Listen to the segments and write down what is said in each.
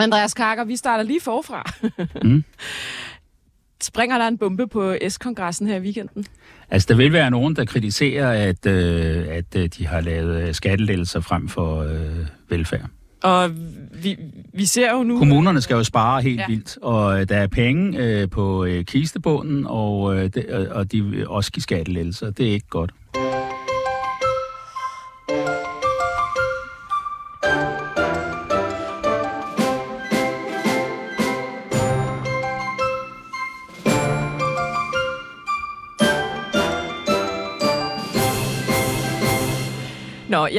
Andreas Karker, vi starter lige forfra. Mm. Springer der en bombe på S-kongressen her i weekenden? Altså, der vil være nogen, der kritiserer, at, øh, at øh, de har lavet øh, skattelettelser frem for øh, velfærd. Og vi, vi ser jo nu... Kommunerne skal jo spare helt Ja. vildt, og øh, der er penge øh, på øh, kistebunden, og, øh, det, og- og de vil også give skattelettelser. Det er ikke godt.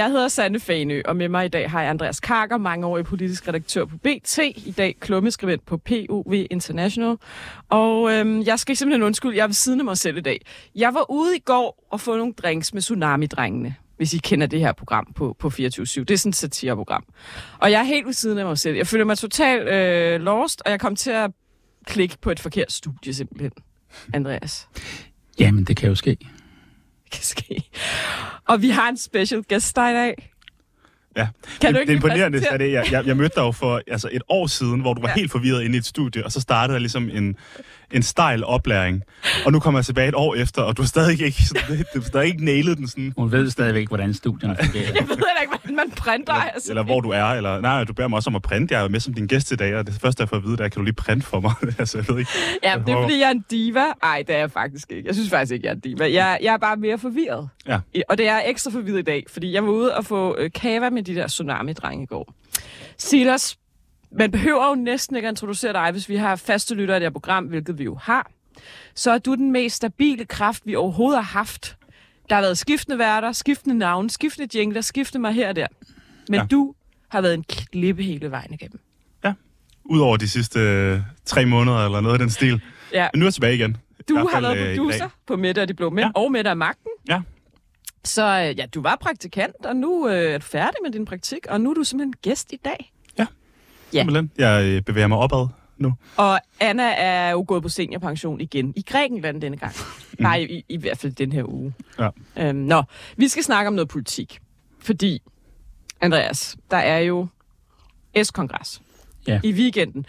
Jeg hedder Sanne Fanø, og med mig i dag har jeg Andreas Karker, mangeårig politisk redaktør på BT, i dag klummeskribent på POV International. Og øhm, jeg skal simpelthen undskylde, jeg er ved siden af mig selv i dag. Jeg var ude i går og få nogle drinks med Tsunami-drengene, hvis I kender det her program på, på 24-7. Det er sådan et satireprogram. Og jeg er helt ved siden af mig selv. Jeg føler mig totalt øh, lost, og jeg kom til at klikke på et forkert studie simpelthen. Andreas. Jamen, det kan jo ske kan ske. Og vi har en special gæst der i dag. Ja, Kan det, du ikke det er imponerende, at det, jeg, jeg, jeg mødte dig jo for altså, et år siden, hvor du var ja. helt forvirret inde i et studie, og så startede der ligesom en, en style oplæring. Og nu kommer jeg tilbage et år efter, og du har stadig ikke, sådan, du har stadig ikke nailet den sådan, Hun ved stadigvæk, hvordan studierne fungerer. Jeg ved heller ikke, hvordan man printer. eller, altså. eller hvor du er, eller nej, du beder mig også om at printe. Jeg er med som din gæst i dag, og det første, jeg får at vide, det er, kan du lige printe for mig? altså, jeg ved ikke. Ja, det er fordi, jeg er en diva. Nej, det er jeg faktisk ikke. Jeg synes faktisk ikke, jeg er en diva. Jeg, jeg er bare mere forvirret. Ja. Og det er ekstra forvirret i dag, fordi jeg var ude og få øh, kava med de der tsunami-drenge i går. Silas, man behøver jo næsten ikke at introducere dig, hvis vi har faste lyttere af det her program, hvilket vi jo har. Så er du den mest stabile kraft, vi overhovedet har haft. Der har været skiftende værter, skiftende navne, skiftende jingler, skiftende mig her og der. Men ja. Ja. du har været en klippe hele vejen igennem. Udover de sidste øh, tre måneder, eller noget af den stil. Ja. Men nu er jeg tilbage igen. I Du har fald, været øh, i producer på Mette og de Blå Mænd, ja. Ja. og Mette og Magten. Ja. Så øh, ja, du var praktikant, og nu øh, er du færdig med din praktik, og nu er du simpelthen gæst i dag. Ja. Simpelthen. Jeg øh, bevæger mig opad nu. Og Anna er jo gået på seniorpension igen i Grækenland denne gang. Nej, i, i hvert fald den her uge. Ja. Øhm, nå, vi skal snakke om noget politik. Fordi, Andreas, der er jo S-kongres Ja. i weekenden.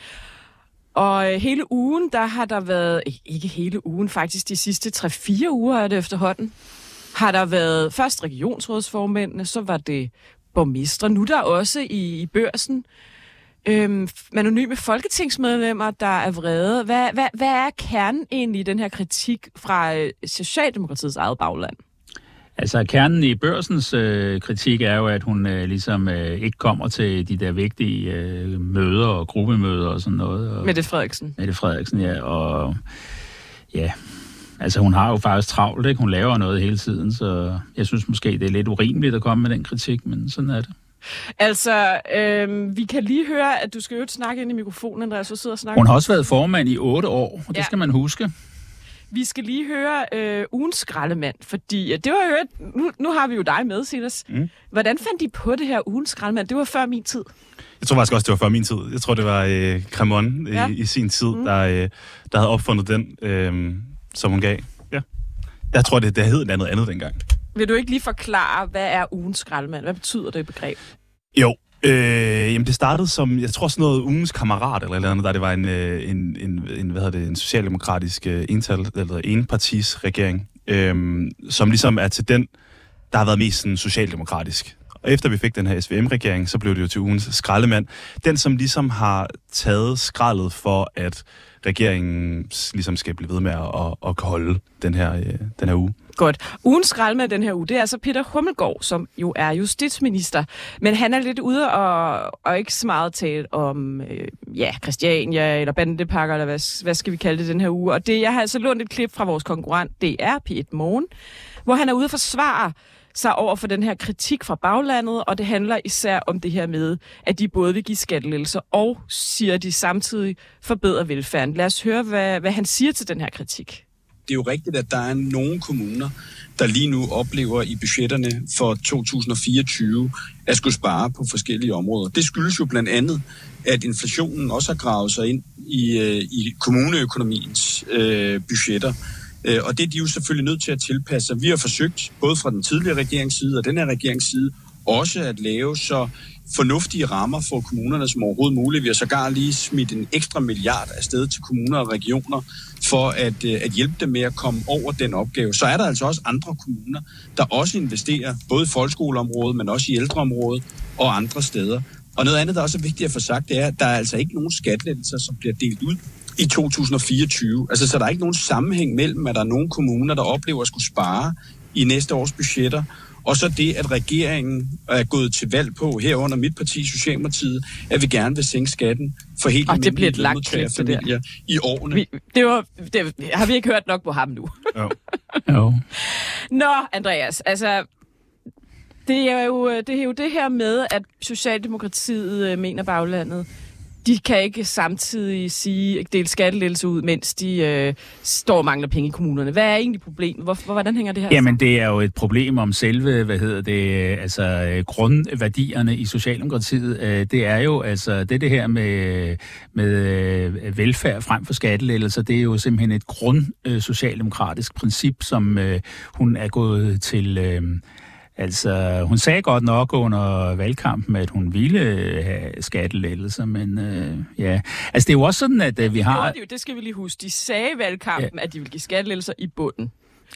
Og øh, hele ugen, der har der været, eh, ikke hele ugen, faktisk de sidste 3-4 uger er det efterhånden, har der været først regionsrådsformændene, så var det borgmestre, nu er der også i, i børsen øhm, anonyme folketingsmedlemmer, der er vrede. Hvad, hvad, hvad er kernen egentlig i den her kritik fra øh, Socialdemokratiets eget bagland? Altså, kernen i børsens øh, kritik er jo, at hun øh, ligesom øh, ikke kommer til de der vigtige øh, møder og gruppemøder og sådan noget. Og, Mette Frederiksen. Mette Frederiksen, ja. Og ja, altså hun har jo faktisk travlt, ikke? Hun laver noget hele tiden, så jeg synes måske, det er lidt urimeligt at komme med den kritik, men sådan er det. Altså, øhm, vi kan lige høre, at du skal jo snakke ind i mikrofonen, Andreas, du sidder og snakker. Hun har også været formand i otte år, og det Ja. skal man huske. Vi skal lige høre øh, ugens skraldemand, fordi øh, det var jo et, nu, nu har vi jo dig med, Silas. Mm. Hvordan fandt de på det her ugens skraldemand? Det var før min tid. Jeg tror faktisk også, det var før min tid. Jeg tror, det var øh, Cremon Ja. ja. i, i sin tid, mm. der, øh, der havde opfundet den, øh, som hun gav. Ja. Jeg tror, det, det hed noget andet dengang. Vil du ikke lige forklare, hvad er ugens skraldemand? Hvad betyder det begreb? Jo. Øh, jamen det startede som, jeg tror sådan noget ugens kammerat eller eller andet, der det var en, øh, en, en, en, hvad hedder det, en socialdemokratisk øh, ental, eller enpartis regering, øh, som ligesom er til den, der har været mest sådan socialdemokratisk. Og efter vi fik den her SVM-regering, så blev det jo til ugens skraldemand. Den, som ligesom har taget skraldet for, at regeringen ligesom skal blive ved med at, at, at holde den her, øh, den her uge. Godt. Ugens med den her uge, det er altså Peter Hummelgaard, som jo er justitsminister. Men han er lidt ude og, og ikke så meget tale om øh, ja, Christiania eller bandepakker, eller hvad, hvad skal vi kalde det den her uge. Og det, jeg har altså lånt et klip fra vores konkurrent, det er P1 Morgen, hvor han er ude og forsvare sig over for den her kritik fra baglandet, og det handler især om det her med, at de både vil give skattelettelser og, siger de samtidig, forbedre velfærden. Lad os høre, hvad, hvad han siger til den her kritik. det er jo rigtigt, at der er nogle kommuner, der lige nu oplever i budgetterne for 2024 at skulle spare på forskellige områder. Det skyldes jo blandt andet, at inflationen også har gravet sig ind i, øh, i kommuneøkonomiens øh, budgetter. Øh, og det er de jo selvfølgelig nødt til at tilpasse sig. Vi har forsøgt, både fra den tidligere regerings side og den her regerings side, også at lave så fornuftige rammer for kommunerne som overhovedet muligt. Vi har sågar lige smidt en ekstra milliard afsted til kommuner og regioner for at, øh, at hjælpe dem med at komme over den opgave. Så er der altså også andre kommuner, der også investerer, både i folkeskoleområdet, men også i ældreområdet og andre steder. Og noget andet, der også er vigtigt at få sagt, det er, at der er altså ikke nogen skattelettelser, som bliver delt ud i 2024. Altså, så der er ikke nogen sammenhæng mellem, at der er nogle kommuner, der oplever at skulle spare i næste års budgetter, og så det, at regeringen er gået til valg på, herunder mit parti, Socialdemokratiet, at vi gerne vil sænke skatten for helt Og det bliver et langt klip, det der. i årene. Vi, det, var, det har vi ikke hørt nok på ham nu. Jo. Jo. Nå, Andreas, altså... Det er, jo, det er jo det her med, at Socialdemokratiet øh, mener baglandet, de kan ikke samtidig sige, dele skattelettelse ud, mens de øh, står og mangler penge i kommunerne. Hvad er egentlig problemet? Hvor, hvor, hvordan hænger det her Jamen, det er jo et problem om selve, hvad hedder det, øh, altså øh, grundværdierne i Socialdemokratiet. Øh, Det er jo, altså, det, det her med, med øh, velfærd frem for skattelettelser, det er jo simpelthen et grund øh, socialdemokratisk princip, som øh, hun er gået til... Øh, Altså, hun sagde godt nok under valgkampen, at hun ville øh, have skattelettelser, men øh, ja. Altså, det er jo også sådan, at øh, vi har... Gjorde de jo, det skal vi lige huske. De sagde i valgkampen, ja. at de ville give skattelettelser i bunden.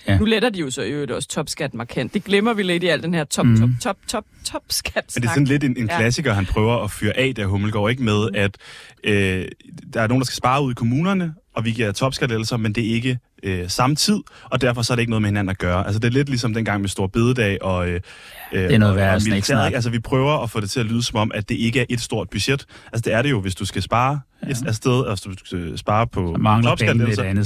Ja. Nu letter de jo så i øvrigt også topskat markant. Det glemmer vi lidt i al den her top, Mhm. top, top, top, top skat Men det er sådan lidt en, en Ja. klassiker, han prøver at fyre af, der Hummelgaard, ikke med, at øh, der er nogen, der skal spare ud i kommunerne, og vi giver topskattelser, men det er ikke øh, samme tid, og derfor så er det ikke noget med hinanden at gøre. Altså det er lidt ligesom dengang med Stor Bededag og, øh, Det er noget og, værre og militæret? Altså vi prøver at få det til at lyde som om, at det ikke er et stort budget. Altså det er det jo, hvis du skal spare ja. et sted, altså du skal spare på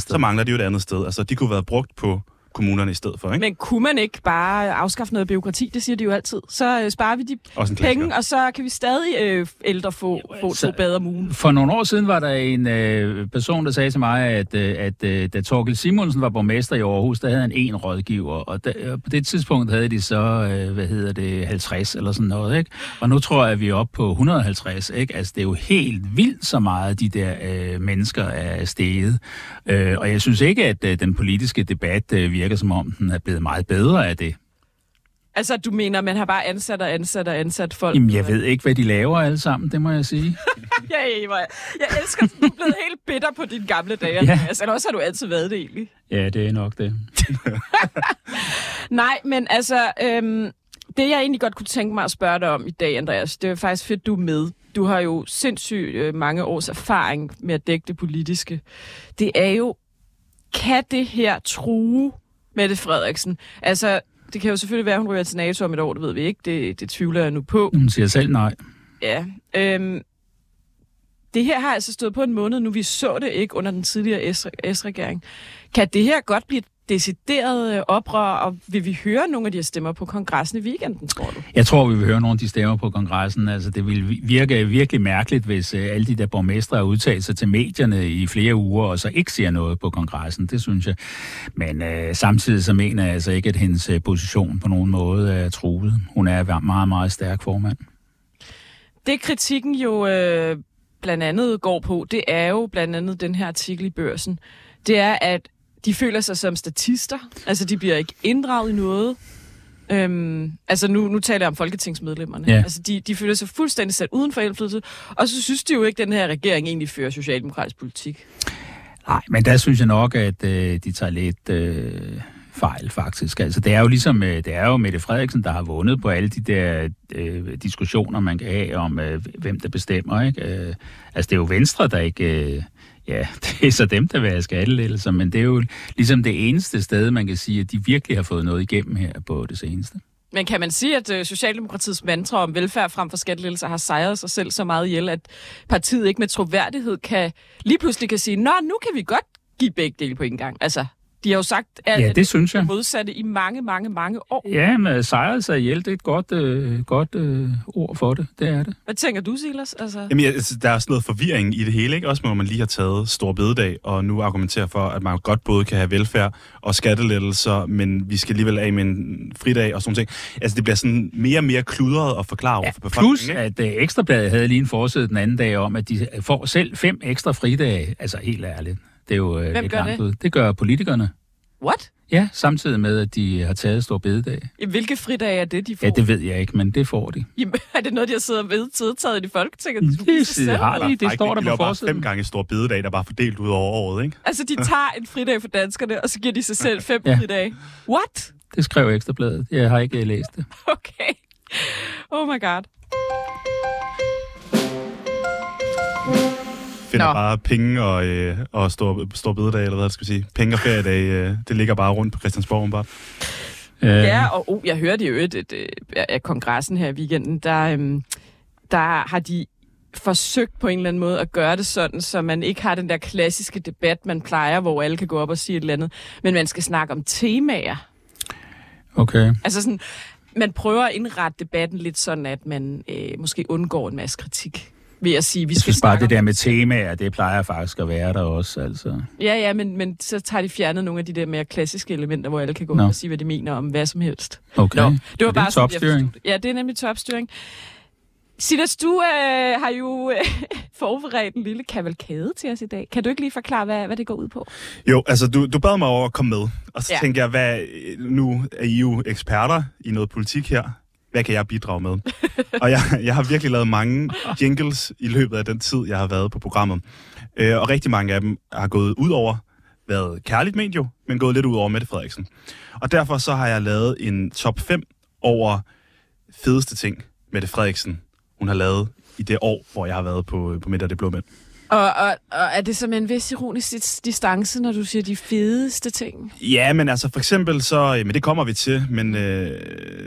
sted. så mangler de jo et andet sted. Altså de kunne være brugt på kommunerne i stedet for, ikke? Men kunne man ikke bare afskaffe noget byråkrati? Det siger de jo altid. Så øh, sparer vi de penge, og så kan vi stadig øh, ældre få, få så- to bedre om ugen. For nogle år siden var der en øh, person, der sagde til mig, at, øh, at øh, da Torkel Simonsen var borgmester i Aarhus, der havde han en rådgiver, og der, øh, på det tidspunkt havde de så, øh, hvad hedder det, 50 eller sådan noget, ikke? Og nu tror jeg, at vi er oppe på 150, ikke? Altså, det er jo helt vildt så meget, de der øh, mennesker er steget. Øh, og jeg synes ikke, at øh, den politiske debat øh, virker som om, den er blevet meget bedre af det. Altså, du mener, man har bare ansat og ansat og ansat folk? Jamen, jeg ved ikke, hvad de laver alle sammen, det må jeg sige. Ja, Eva, jeg elsker, at du er blevet helt bitter på dine gamle dage, Ja. Andreas. Eller også har du altid været det, egentlig. Ja, det er nok det. Nej, men altså, øhm, det jeg egentlig godt kunne tænke mig at spørge dig om i dag, Andreas, det er faktisk fedt, du er med. Du har jo sindssygt øh, mange års erfaring med at dække det politiske. Det er jo, kan det her true Mette Frederiksen? Altså, det kan jo selvfølgelig være, at hun ryger til NATO om et år, det ved vi ikke. Det, det tvivler jeg nu på. Hun siger selv nej. Ja. Øhm, det her har altså stået på en måned nu. Vi så det ikke under den tidligere S-regering. Kan det her godt blive et decideret øh, oprør, og vil vi høre nogle af de her stemmer på kongressen i weekenden, tror du? Jeg tror, vi vil høre nogle af de stemmer på kongressen. Altså, det vil virke virkelig mærkeligt, hvis uh, alle de der borgmestre har udtalt sig til medierne i flere uger, og så ikke siger noget på kongressen. Det synes jeg. Men uh, samtidig så mener jeg altså ikke, at hendes uh, position på nogen måde er truet. Hun er meget, meget, meget stærk formand. Det kritikken jo øh, blandt andet går på, det er jo blandt andet den her artikel i børsen. Det er, at de føler sig som statister. Altså, de bliver ikke inddraget i noget. Øhm, altså, nu, nu taler jeg om folketingsmedlemmerne. Ja. Altså, de, de føler sig fuldstændig sat uden for indflydelse. Og så synes de jo ikke, at den her regering egentlig fører socialdemokratisk politik. Nej, men der synes jeg nok, at øh, de tager lidt øh, fejl, faktisk. Altså, det er jo ligesom, øh, det er jo Mette Frederiksen, der har vundet på alle de der øh, diskussioner, man kan have om, øh, hvem der bestemmer, ikke? Øh, altså, det er jo Venstre, der ikke... Øh, ja, det er så dem, der vil have skattelettelser, men det er jo ligesom det eneste sted, man kan sige, at de virkelig har fået noget igennem her på det seneste. Men kan man sige, at øh, Socialdemokratiets mantra om velfærd frem for skattelettelser har sejret sig selv så meget ihjel, at partiet ikke med troværdighed kan lige pludselig kan sige, nå, nu kan vi godt give begge dele på en gang. Altså, de har jo sagt at Ja, det synes jeg. modsatte i mange, mange, mange år. Ja, men sejret sig ihjel, det er et godt, øh, godt øh, ord for det. Det er det. Hvad tænker du, Silas? Altså, Jamen, ja, altså, der er sådan noget forvirring i det hele, ikke? Også når man lige har taget stor bededag, og nu argumenterer for, at man godt både kan have velfærd og skattelettelser, men vi skal alligevel af med en fridag og sådan ting. Altså, det bliver sådan mere og mere kludret at forklare over for befolkningen, Plus, ikke? at uh, Ekstrabladet havde lige en forside den anden dag om, at de får selv fem ekstra fridage. Altså, helt ærligt. Det er jo uh, Hvem lidt gør langt det? ud. Det gør politikerne. what? Ja, samtidig med, at de har taget stor bededag. Hvilke fridage er det, de får? Ja, det ved jeg ikke, men det får de. Jamen, er det noget, de har siddet og vedtaget i Folketinget? Det, det, det har de, det står der på forsiden. fem gange stor bededag, der bare er fordelt ud over året, ikke? Altså, de tager en fridag for danskerne, og så giver de sig selv fem Ja. fridage. What? Det skrev Ekstrabladet. Jeg har ikke øh, læst det. Okay. Oh my god. Finder Nå. bare penge og, øh, og stor, stor bededag, eller hvad jeg skal sige. Penge og feriedag, øh, det ligger bare rundt på Christiansborg, bare. Øh, Ja, og oh, jeg hørte jo et, et, et, af kongressen her i weekenden, der, øhm, der har de forsøgt på en eller anden måde at gøre det sådan, så man ikke har den der klassiske debat, man plejer, hvor alle kan gå op og sige et eller andet, men man skal snakke om temaer. Okay. Altså sådan, man prøver at indrette debatten lidt sådan, at man øh, måske undgår en masse kritik ved at sige, vi Jeg skal synes bare, det der med temaer, det plejer faktisk at være der også, altså. Ja, ja, men, men så tager de fjernet nogle af de der mere klassiske elementer, hvor alle kan gå Nå. op og sige, hvad de mener om hvad som helst. Okay. Nå, det var Er bare jeg topstyring. det. Ja, det er nemlig topstyring. Silas, du øh, har jo øh, forberedt en lille kavalkade til os i dag. Kan du ikke lige forklare, hvad, hvad det går ud på? Jo, altså du, du bad mig over at komme med, og så Ja. ja. tænkte jeg, hvad, nu er I jo eksperter i noget politik her. Hvad kan jeg bidrage med? og jeg, jeg har virkelig lavet mange jingles i løbet af den tid, jeg har været på programmet. Øh, og rigtig mange af dem har gået ud over, været kærligt ment jo, men gået lidt ud over Mette Frederiksen. Og derfor så har jeg lavet en top 5 over fedeste ting, Mette Frederiksen, hun har lavet i det år, hvor jeg har været på, på Midt af det blå mænd. Og, og, og er det som en vis ironisk dis- distance, når du siger de fedeste ting? Ja, men altså for eksempel så, øh, men det kommer vi til, men øh,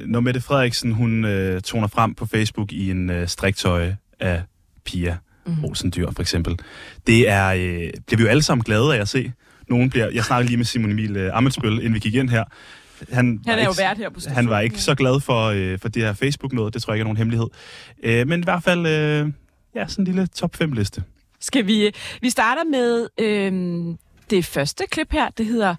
når Mette Frederiksen, hun øh, toner frem på Facebook i en øh, striktøj af Pia mm. Olsen-dyr for eksempel, det er, øh, bliver vi jo alle sammen glade af at se. Nogen bliver, jeg snakkede lige med Simon Emil øh, Amelsbøl, inden vi gik ind her. Han, Han er jo ikke- vært her på stationen. Han var ikke så glad for, øh, for det her Facebook-noget, det tror jeg ikke er nogen hemmelighed. Øh, men i hvert fald, øh, ja, sådan en lille top 5-liste. Skal vi... Vi starter med øhm, det første klip her. Det hedder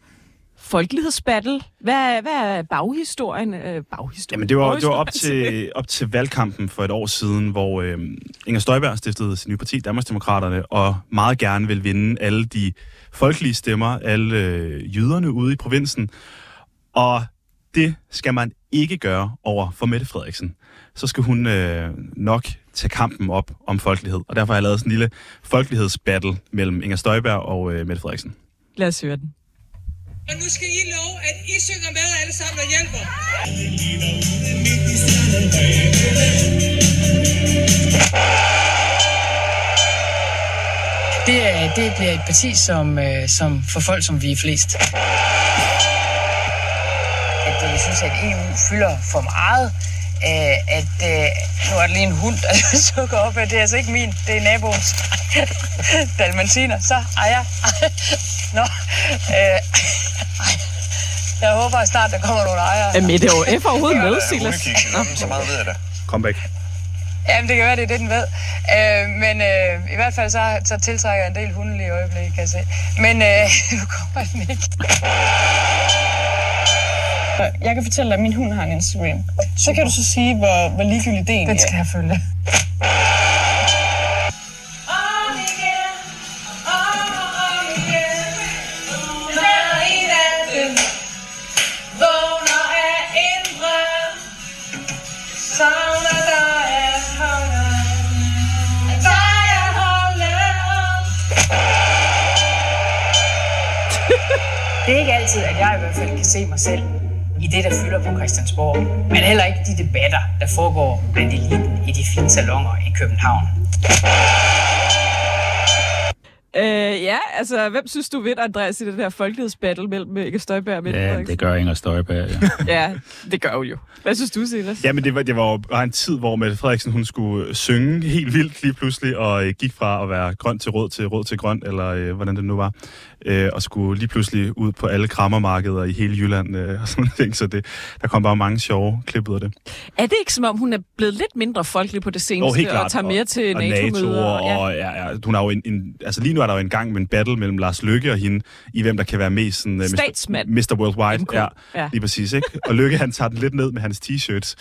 Folkelighedsbattle. Hvad, hvad er baghistorien? Øh, baghistorien? Jamen, det var, det var op, til, op til valgkampen for et år siden, hvor øh, Inger Støjberg stiftede sin nye parti, Danmarksdemokraterne, og meget gerne vil vinde alle de folkelige stemmer, alle øh, jyderne ude i provinsen. Og det skal man ikke gøre over for Mette Frederiksen. Så skal hun øh, nok tage kampen op om folkelighed. Og derfor har jeg lavet sådan en lille folkelighedsbattle mellem Inger Støjberg og øh, Mette Frederiksen. Lad os høre den. Og nu skal I love, at I synger med alle sammen og hjælper. Det, er- det bliver et parti, som, øh, som for folk, som vi er flest. At øh, jeg synes, at EU fylder for meget. Øh, at øh, nu er der lige en hund, der sukker op, at det er altså ikke min, det er naboens dalmatiner. Så ejer. Nå, øh, jeg håber snart, der kommer nogle ejere. Er Mette OF overhovedet med, Silas? Nå. så meget ved jeg da. Comeback. Jamen, det kan være, det er det, den ved. Øh, men øh, i hvert fald så, så tiltrækker jeg en del hunde lige i øjeblikket, kan jeg se. Men øh, nu kommer den ikke. Jeg kan fortælle dig, at min hund har en Instagram. Så kan du så sige, hvor, hvor ligegyldigt det egentlig Den skal jeg følge. Det er ikke altid, at jeg i hvert fald kan se mig selv i det, der fylder på Christiansborg. Men heller ikke de debatter, der foregår blandt eliten i de fine salonger i København. Øh, ja, altså, hvem synes du vinder, Andreas, i den her folkelighedsbattle mellem Inger Støjberg og Mette Ja, Frederiksen? det gør Inger Støjberg, ja. Ja, det gør hun jo. Hvad synes du, Silas? Ja, men det var, det var jo bare en tid, hvor Mette Frederiksen hun skulle synge helt vildt lige pludselig, og øh, gik fra at være grøn til rød til rød til grøn, eller øh, hvordan det nu var, øh, og skulle lige pludselig ud på alle krammermarkeder i hele Jylland øh, og sådan ting, så det, der kom bare mange sjove klip ud af det. Er det ikke som om, hun er blevet lidt mindre folkelig på det seneste, helt klart. og tager mere til og NATO-møder? NATO, og, ja. og ja, ja, hun er jo en, en, altså lige nu er der jo en gang med en battle mellem Lars Lykke og hende, i hvem der kan være mest sådan... Mr. Statsmand. Mr. Worldwide, MK. ja, Ja. lige præcis, ikke? Og Lykke, han tager den lidt ned med hans t-shirts.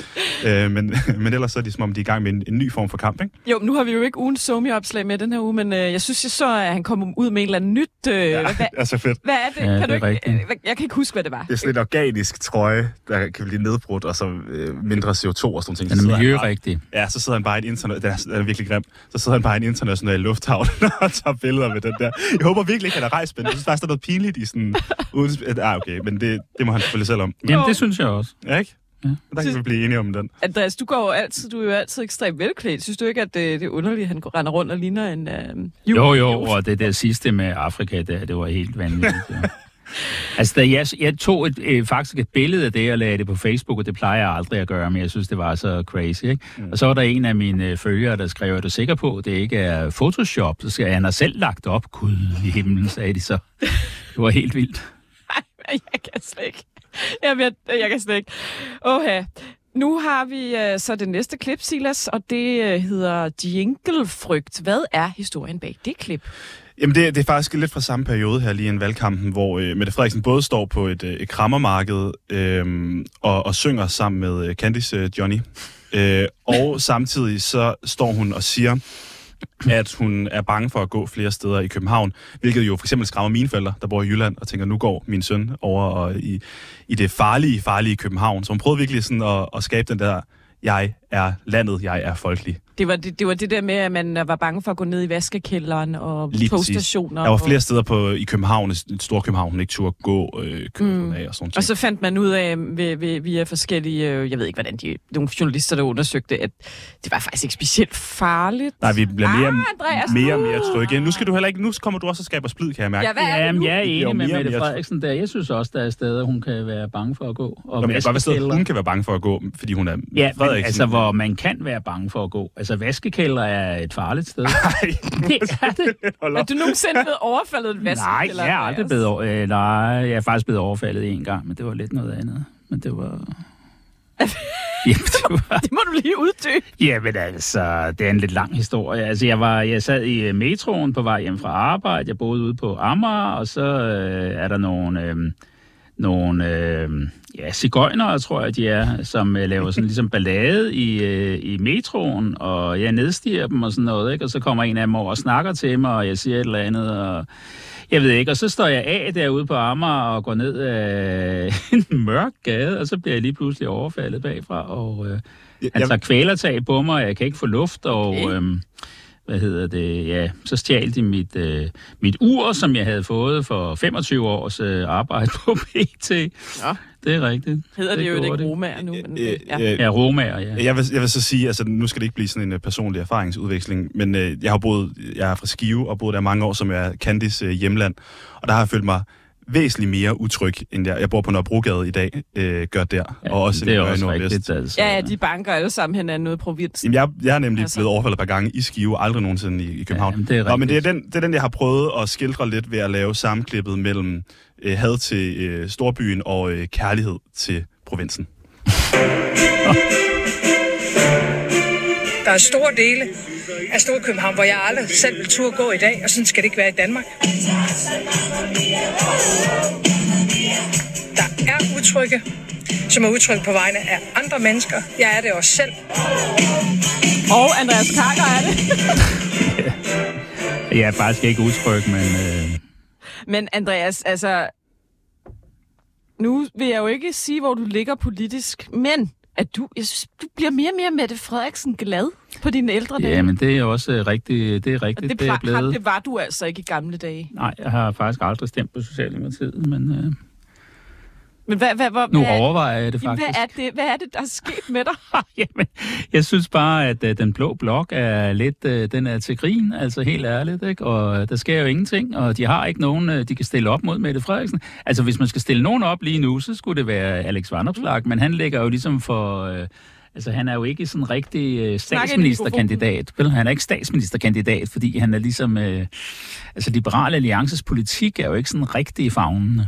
Øh, men, men ellers så er det som om, de er i gang med en, en ny form for kamp, ikke? Jo, nu har vi jo ikke ugens somi-opslag med den her uge, men øh, jeg synes, jeg så, at han kom ud med en eller anden nyt... Øh, ja. Hvad, Det er så fedt. hvad er det? Ja, kan det du ikke, rigtigt. øh, jeg kan ikke huske, hvad det var. Det er sådan en organisk trøje, der kan blive nedbrudt, og så øh, mindre CO2 og sådan nogle ting. Den er bare- miljørigtig. Ja, så sidder han bare i en interna- den er, den er virkelig grim. Så sidder han bare i en international lufthavn og tager billeder med den der. Jeg håber virkelig ikke, han er rejst, men jeg synes faktisk, der er noget pinligt i sådan... Uden, ah, okay, men det, det må han selvfølgelig selv om. Jamen, det synes jeg også. Ja, ikke? Ja. Der kan vi blive enige om den. Andreas, du går jo altid, du er jo altid ekstremt velklædt. Synes du ikke, at det, det er underligt, at han går- render rundt og ligner en øh, jul? Jo, jo, og det der sidste med Afrika, det, det var helt vanvittigt. Ja. Altså, da jeg, jeg tog et, øh, faktisk et billede af det og lagde det på Facebook, og det plejer jeg aldrig at gøre, men jeg synes, det var så crazy. Ikke? Mm. Og så var der en af mine øh, følgere, der skrev, er du sikker på, at det ikke er Photoshop? Så skal han har selv lagt op. Gud i himlen, sagde de så. Det var helt vildt. Ej, jeg kan slet ikke. Jeg, jeg kan slet ikke. Åha. Nu har vi øh, så det næste klip, Silas, og det øh, hedder Jinglefrygt. Hvad er historien bag det klip? Jamen, det, det er faktisk lidt fra samme periode her, lige i en valgkampen, hvor øh, Mette Frederiksen både står på et, øh, et krammermarked øh, og, og synger sammen med øh, Candice øh, Johnny. Øh, og samtidig så står hun og siger, at hun er bange for at gå flere steder i København, hvilket jo for eksempel skræmmer mine forældre, der bor i Jylland, og tænker, nu går min søn over og i, i det farlige, farlige København. Så hun prøvede virkelig sådan at, at skabe den der, jeg er landet, jeg er folkelig. Det var det, det var det der med, at man øh, var bange for at gå ned i vaskekælderen og Lige præcis. togstationer. Der var og- flere steder på, i København, i Stor København, hun ikke turde gå øh, København mm. af og sådan noget. Og så fandt man ud af ved, ved, via forskellige, øh, jeg ved ikke hvordan de, nogle journalister, der undersøgte, at det var faktisk ikke specielt farligt. Nej, vi bliver mere, Ah, Andreas, mere og nu- mere trygge. Nu skal du heller ikke, nu kommer du også og skaber splid, kan jeg mærke. Ja, hvad er det Jamen, nu? jeg er enig med mere Mette mere- Frederiksen der. Jeg synes også, der er steder, hun kan være bange for at gå. Og Nå, men jeg kan godt være, at hun kan være bange for at gå, fordi hun er Ja, men, Frederiksen. altså, hvor man kan være bange for at gå. Altså, vaskekælder er et farligt sted. Nej, det er det. Er du nogensinde blevet overfaldet af en Nej, vaskekælder? jeg er aldrig blevet over, øh, nej, jeg er faktisk blevet overfaldet en gang, men det var lidt noget andet. Men det var... Jamen, det var... Det må du lige uddybe. Jamen altså, det er en lidt lang historie. Altså, jeg, var, jeg sad i øh, metroen på vej hjem fra arbejde. Jeg boede ude på Amager, og så øh, er der nogle, øh, nogle øh, ja, cigøjnere, tror jeg, de er, som øh, laver sådan ligesom ballade i, øh, i metroen, og jeg nedstiger dem og sådan noget, ikke? og så kommer en af dem over og snakker til mig, og jeg siger et eller andet, og jeg ved ikke, og så står jeg af derude på Amager og går ned af en mørk gade, og så bliver jeg lige pludselig overfaldet bagfra, og øh, han tager kvælertag på mig, og jeg kan ikke få luft, og Okay. Hvad hedder det, ja, så stjal de mit, øh, mit ur, som jeg havde fået for 25 års øh, arbejde på PT. Nå. Det er rigtigt. Hedder det, jo gjorde ikke romager nu. Men, Øh, ja. øh, Ja, romager, ja. Jeg vil, jeg vil så sige, altså nu skal det ikke blive sådan en personlig erfaringsudveksling, men uh, jeg har boet, jeg er fra Skive og boet der mange år, som er Candice uh, hjemland, og der har jeg følt mig væsentligt mere utryg, end jeg, jeg bor på Nørrebrogade i dag, uh, gør der, ja og også det er i også Nordvest. rigtigt. Altså. ja, ja, de banker alle sammen hinanden ude i provinsen. Jamen, jeg, jeg er nemlig Altså. blevet overfaldet et par gange i Skive, aldrig nogensinde i, i København. jamen, det er Nå, men det er, den, det er den, jeg har prøvet at skildre lidt ved at lave sammenklippet mellem øh, had til øh, storbyen og øh, kærlighed til provinsen. Der er store dele af Storkøbenhavn, hvor jeg aldrig selv vil turde gå i dag, og sådan skal det ikke være i Danmark. Der er utrygge, som er utrygge på vegne af andre mennesker. Jeg er det også selv. Og Andreas Karker er det. Jeg er faktisk ikke utryg, men øh, Men Andreas, altså... Nu vil jeg jo ikke sige, hvor du ligger politisk, men at du, jeg synes, du bliver mere og mere Mette Frederiksen glad på dine ældre dage. ja, men det er også øh, rigtigt. Det er Og rigtigt, det, det, er det, har, blevet. det var du altså ikke i gamle dage. Nej, jeg har faktisk aldrig stemt på Socialdemokratiet, men øh, Men hvad, hvad, hvad, nu hvad, er- overvejer jeg det faktisk. hvad, er det, hvad er det, der er sket med dig? Jamen, jeg synes bare, at øh, den blå blok er lidt, øh, den er til grin, altså helt ærligt, ikke? Og øh, der sker jo ingenting, og de har ikke nogen, øh, de kan stille op mod Mette Frederiksen. Altså, hvis man skal stille nogen op lige nu, så skulle det være Alex Vanopslagh, men han ligger jo ligesom for... Øh, Altså, han er jo ikke sådan en rigtig øh, statsministerkandidat. Vel? Han er ikke statsministerkandidat, fordi han er ligesom... Øh, altså, Liberale Alliances politik er jo ikke sådan rigtig fagnende.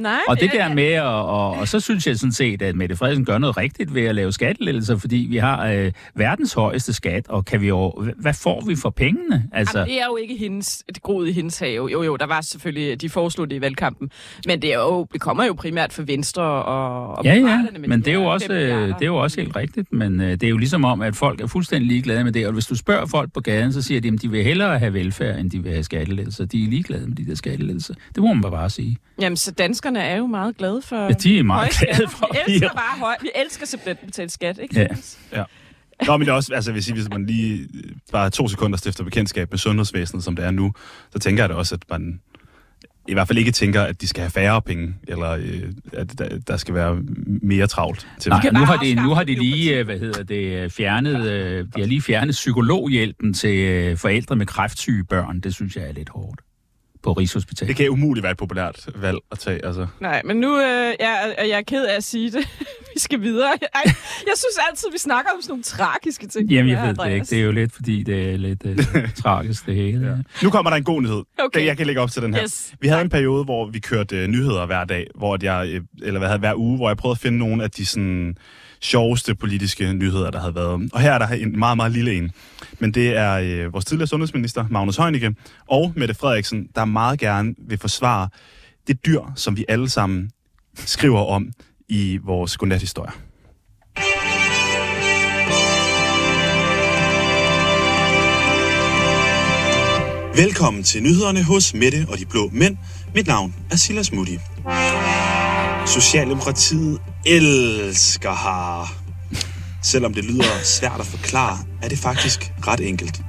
Nej, Og det ja, der ja. med, og, og, og så synes jeg sådan set, at Mette Frederiksen gør noget rigtigt ved at lave skattelettelser, fordi vi har øh, verdens højeste skat, og kan vi jo, hvad får vi for pengene? Altså, Jamen, det er jo ikke hendes, det groede i hendes have. Jo, jo, der var selvfølgelig, de foreslog det i valgkampen. Men det, er jo, det kommer jo primært fra Venstre og, og Ja, ja, men de det er, jo også, øh, det er jo også helt rigtigt, men øh, det er jo ligesom om, at folk er fuldstændig ligeglade med det, og hvis du spørger folk på gaden, så siger de, at de vil hellere have velfærd, end de vil have skattelettelser. De er ligeglade med de der skattelettelser. Det må man bare sige. Jamen, så danskerne er jo meget glade for Ja, de er meget glade for, Vi elsker bare høj. Vi elsker simpelthen at betale skat, ikke? Ja. Ja. Nå, men det er også, altså, sige, hvis man lige øh, bare to sekunder stifter bekendtskab med sundhedsvæsenet, som det er nu, så tænker jeg da også, at man i hvert fald ikke tænker, at de skal have færre penge, eller øh, at der, der skal være mere travlt. Til Nej, nu har de, nu har de lige, hvad hedder det, fjernet, øh, de har lige fjernet psykologhjælpen til øh, forældre med kræftsyge børn. Det synes jeg er lidt hårdt på Rigshospitalet. Det kan umuligt være et populært valg at tage. Altså. Nej, men nu øh, jeg, er jeg er ked af at sige det. vi skal videre. Ej, jeg synes altid, vi snakker om sådan nogle tragiske ting. Jamen, jeg ved det ikke. Det er jo lidt, fordi det er lidt øh, tragisk, det hele. Ja. Nu kommer der en god nyhed. Okay. Jeg kan lægge op til den her. Yes. Vi havde en periode, hvor vi kørte øh, nyheder hver dag, hvor at jeg, øh, eller hvad havde hver uge, hvor jeg prøvede at finde nogle af de sådan, sjoveste politiske nyheder, der havde været. Og her er der en meget, meget lille en. Men det er øh, vores tidligere sundhedsminister, Magnus Heunicke, og Mette Frederiksen, der meget gerne vil forsvare det dyr, som vi alle sammen skriver om i vores godnathistorie. Velkommen til nyhederne hos Mette og de Blå Mænd. Mit navn er Silas Mutti. Socialdemokratiet elsker harer. Selvom det lyder svært at forklare, er det faktisk ret enkelt.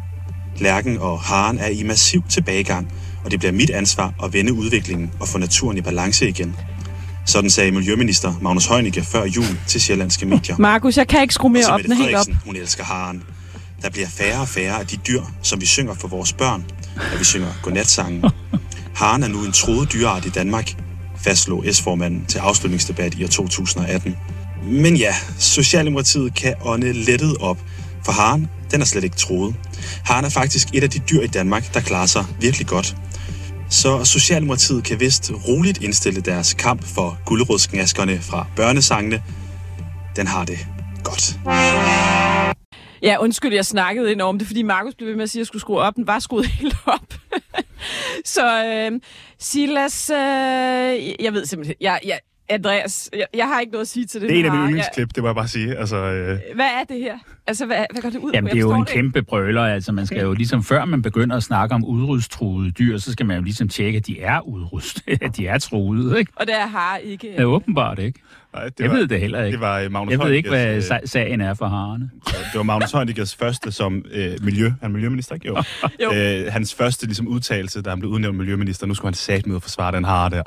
Lærken og haren er i massiv tilbagegang, og det bliver mit ansvar at vende udviklingen og få naturen i balance igen. Sådan sagde Miljøminister Magnus Heunicke før jul til sjællandske medier. Markus, jeg kan ikke skrue mere op. Den helt op. Hun elsker haren. Der bliver færre og færre af de dyr, som vi synger for vores børn, når vi synger godnatsangen. Haren er nu en troet dyreart i Danmark, fastslog S-formanden til afslutningsdebat i år 2018. Men ja, Socialdemokratiet kan ånde lettet op, for haren, den er slet ikke troet. Haren er faktisk et af de dyr i Danmark, der klarer sig virkelig godt. Så Socialdemokratiet kan vist roligt indstille deres kamp for guldrødsknaskerne fra børnesangene. Den har det godt. Ja, undskyld, jeg snakkede ind om det, fordi Markus blev ved med at sige, at jeg skulle skrue op. Den var skruet helt op. så øh, Silas, øh, jeg ved simpelthen, jeg, jeg, Andreas, jeg, jeg har ikke noget at sige til det. Det er en af mine yndlingsklip, det må jeg bare sige. Altså, øh, hvad er det her? Altså, hvad, hvad går det ud Jamen, på? det er jo en det kæmpe brøler. Altså, man skal jo ligesom, før man begynder at snakke om udrydstruede dyr, så skal man jo ligesom tjekke, at de er udryddet, at de er truede, ikke? Og det er har ikke... Det er åbenbart ikke. Nej, det Jeg ved det heller ikke. Det var øh, Magnus Jeg ved ikke, hvad øh, sa- sagen er for harerne. Det var Magnus Heunickes første som øh, miljø. Han er miljøminister, ikke? Jo. Jo. Øh, hans første ligesom, udtalelse, da han blev udnævnt miljøminister. Nu skulle han sat med at forsvare den hare der.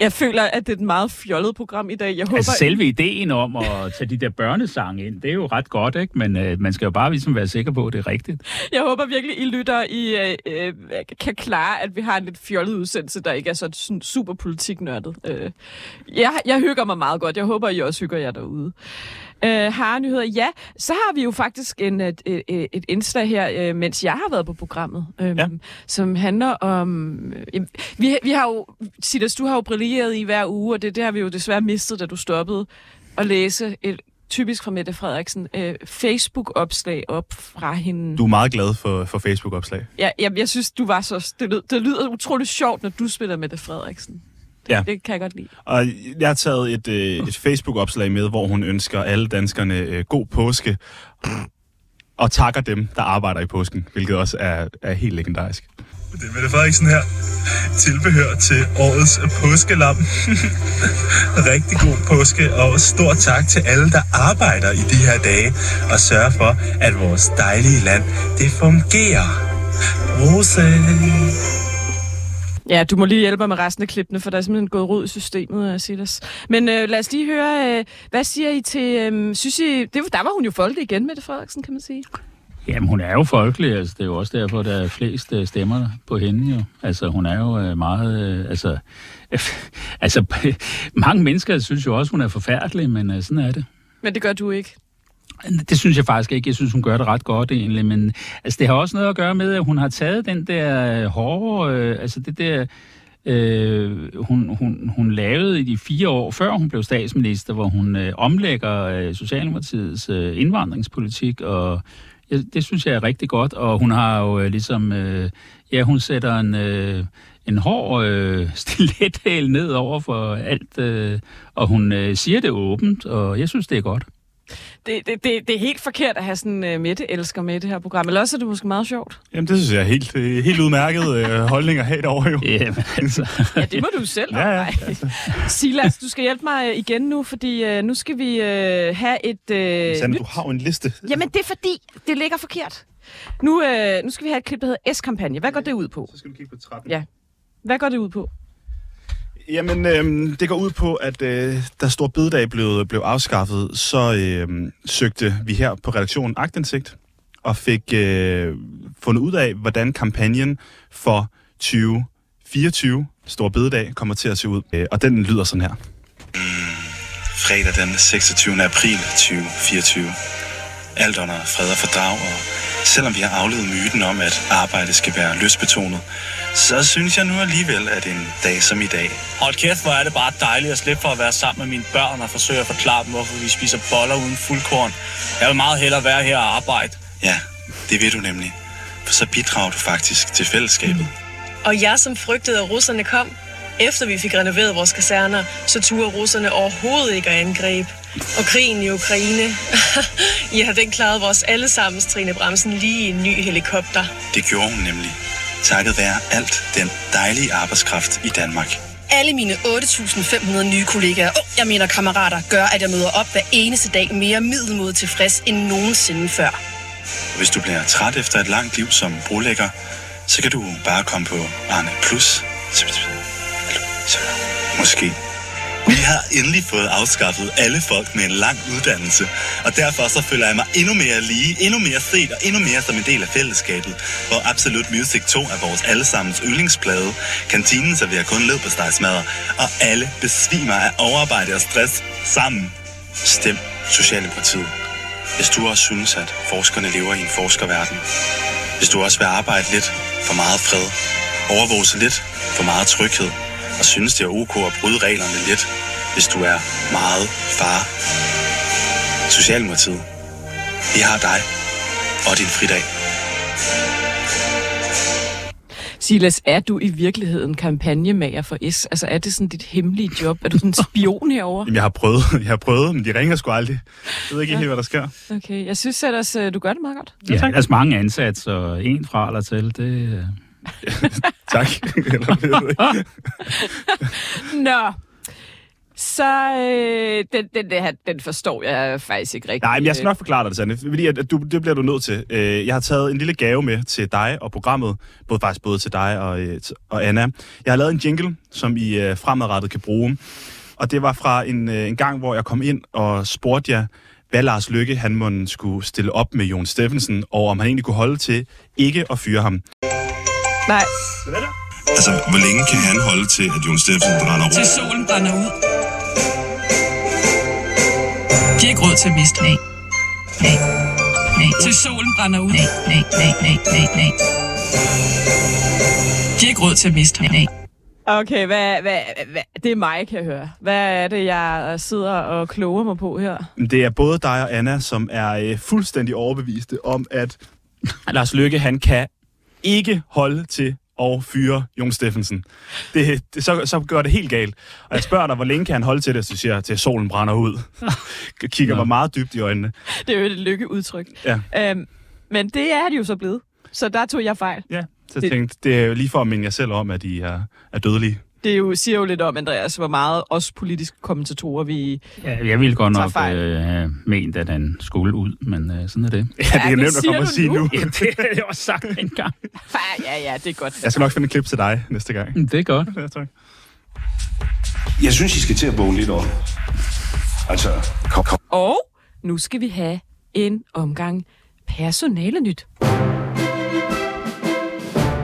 Jeg føler, at det er et meget fjollet program i dag. Jeg håber, Altså selve ideen om at tage de der børnesange ind, det er jo ret godt, ikke? Men øh, man skal jo bare ligesom være sikker på, at det er rigtigt. jeg håber virkelig, I lytter, I øh, øh, kan klare, at vi har en lidt fjollet udsendelse, der ikke er så sådan super politiknørdet. Øh, jeg, jeg hygger mig meget godt. Jeg håber, I også hygger jer derude. Øh, har nyheder? Ja, så har vi jo faktisk en, et, et, et indslag her, øh, mens jeg har været på programmet, øh, Ja. som handler om... Øh, vi, vi har jo, Silas, du har jo brilleret i hver uge, og det, det har vi jo desværre mistet, da du stoppede at læse et typisk fra Mette Frederiksen, øh, Facebook-opslag op fra hende. Du er meget glad for, for Facebook-opslag. Ja, jeg, jeg synes, du var så... Det, lød, det lyder utroligt sjovt, når du spiller Mette Frederiksen. Det, Ja. det kan jeg godt lide. Og jeg har taget et, øh, et Facebook-opslag med, hvor hun ønsker alle danskerne øh, god påske. Og takker dem, der arbejder i påsken, hvilket også er, er helt legendarisk. Det er Mette Frederiksen her. Tilbehør til årets påskelam. Rigtig god påske, og stor tak til alle, der arbejder i de her dage og sørger for, at vores dejlige land, det fungerer. Rose. Ja, du må lige hjælpe mig med resten af klippene, for der er simpelthen gået rod i systemet, uh, Silas. Men øh, lad os lige høre, øh, hvad siger I til... Øh, synes I, det, der var hun jo folkelig igen, Mette Frederiksen, kan man sige. Jamen, hun er jo folkelig, altså det er jo også derfor, der er flest øh, stemmer på hende jo. Altså, hun er jo øh, meget, øh, altså, altså, mange mennesker synes jo også, hun er forfærdelig, men øh, sådan er det. Men det gør du ikke. Det synes jeg faktisk ikke. Jeg synes, hun gør det ret godt egentlig, men altså, det har også noget at gøre med, at hun har taget den der øh, hårde, øh, altså det der Øh, hun, hun, hun lavede i de fire år, før hun blev statsminister, hvor hun øh, omlægger øh, Socialdemokratiets øh, indvandringspolitik, og jeg, det synes jeg er rigtig godt, og hun har jo øh, ligesom, øh, ja, hun sætter en, øh, en hård øh, stilethæl ned over for alt, øh, og hun øh, siger det åbent, og jeg synes, det er godt. Det, det, det, det er helt forkert at have sådan uh, Mette elsker med i det her program. Eller også er det måske meget sjovt. Jamen, det synes jeg er helt, øh, helt udmærket øh, holdning at have derovre jo. Ja, altså. Ja, det må du selv. Ja, ja. Nej. Silas, du skal hjælpe mig øh, igen nu, fordi uh, nu skal vi uh, have et... Uh, Sande, du har jo en liste. Jamen, det er fordi, det ligger forkert. Nu, uh, nu skal vi have et klip, der hedder S-kampagne. Hvad går det ud på? Så skal du kigge på trappen. Ja. Hvad går det ud på? Jamen, øh, det går ud på, at øh, da Stor Bededag blev, blev afskaffet, så øh, søgte vi her på redaktionen agtindsigt og fik øh, fundet ud af, hvordan kampagnen for 2024 Stor Bededag kommer til at se ud. Øh, og den lyder sådan her. fredag den 26. april 2024. Alt under fred og fordrag, og selvom vi har aflevet myten om, at arbejde skal være løsbetonet, så synes jeg nu alligevel, at en dag som i dag, Hold kæft, hvor er det bare dejligt at slippe for at være sammen med mine børn og forsøge at forklare dem, hvorfor vi spiser boller uden fuldkorn. Jeg vil meget hellere være her og arbejde. ja, det ved du nemlig, for så bidrager du faktisk til fællesskabet. Og jeg, som frygtede, at russerne kom, efter vi fik renoveret vores kaserner, så turde russerne overhovedet ikke at angribe. Og krigen i Ukraine, ja, den klarede vores allesammens Trine Bremsen lige i en ny helikopter. Det gjorde hun nemlig, takket være alt den dejlige arbejdskraft i Danmark. Alle mine 8.500 nye kollegaer, og jeg mener kammerater, gør, at jeg møder op hver eneste dag mere middelmodigt tilfreds end nogensinde før. Hvis du bliver træt efter et langt liv som brolægger, så kan du bare komme på Arne Plus. Måske. Vi har endelig fået afskaffet alle folk med en lang uddannelse, og derfor så føler jeg mig endnu mere lige, endnu mere set og endnu mere som en del af fællesskabet, hvor Absolut Music 2 er vores allesammens yndlingsplade, kantinen serverer kun led på stegsmadder, og alle besvimer af overarbejde og stress sammen. Stem Socialdemokratiet. Hvis du også synes, at forskerne lever i en forskerverden. Hvis du også vil arbejde lidt for meget fred. Overvåge lidt for meget tryghed. Og synes, det er ok at bryde reglerne lidt, hvis du er meget far. Socialdemokratiet. Vi har dig og din fridag. Silas, er du i virkeligheden kampagnemager for S? Altså, er det sådan dit hemmelige job? Er du sådan en spion herovre? Jamen, jeg har prøvet, jeg har prøvet, men de ringer sgu aldrig. Jeg ved ikke ja. helt, hvad der sker. Okay, jeg synes ellers, øh, du gør det meget godt. Ja, der er mange ansatser, og en fra eller til, det... Tak. Nå, så øh, den, den, den, her, den forstår jeg faktisk ikke rigtigt. Nej, men jeg skal nok forklare dig det, Sande, fordi at, du, det bliver du nødt til. Øh, jeg har taget en lille gave med til dig og programmet, både faktisk både til dig og, øh, og Anna. Jeg har lavet en jingle, som I øh, fremadrettet kan bruge. Og det var fra en, en gang, hvor jeg kom ind og spurgte jer, hvad Lars Lykke han måtte skulle stille op med Jon Steffensen, og om han egentlig kunne holde til ikke at fyre ham. Nej, Altså, hvor længe kan han holde til, at Jon Steffensen brænder Til solen brænder ud. De har ikke råd til at miste. Nej. Nej. Nej. Til solen brænder ud. Nej, nej, nej, nej, nej, nej. De har ikke råd til at miste. Nej. okay, hvad, hvad, hvad, det er mig, kan jeg høre. Hvad er det, jeg sidder og kloger mig på her? Det er både dig og Anna, som er øh, fuldstændig overbeviste om, at Lars Lykke, han kan ikke holde til at fyre Jon Steffensen. Det, det, så, så gør det helt galt. Og jeg spørger dig, hvor længe kan han holde til det, så siger jeg, til solen brænder ud. Kigger mig meget dybt i øjnene. Det er jo et lykkeudtryk. Ja. Øhm, men det er det jo så blevet. Så der tog jeg fejl. Ja, så Det- tænkte, det er jo lige for at minde jer selv om, at I er, er dødelige. Det er jo, siger jo lidt om, Andreas, hvor meget os politiske kommentatorer vi... Ja, jeg ville godt nok fejl. øh, have ment, at han skulle ud, men øh, sådan er det. Ja, det er det nemt at komme og sige nu. nu. Ja, det har jeg også sagt engang. Ja, ja, det er godt. Jeg skal nok finde et klip til dig næste gang. Det er godt. Ja, tak. Jeg synes, I skal til at vågne lidt op. Altså, kom, kom. Og nu skal vi have en omgang personalenyt.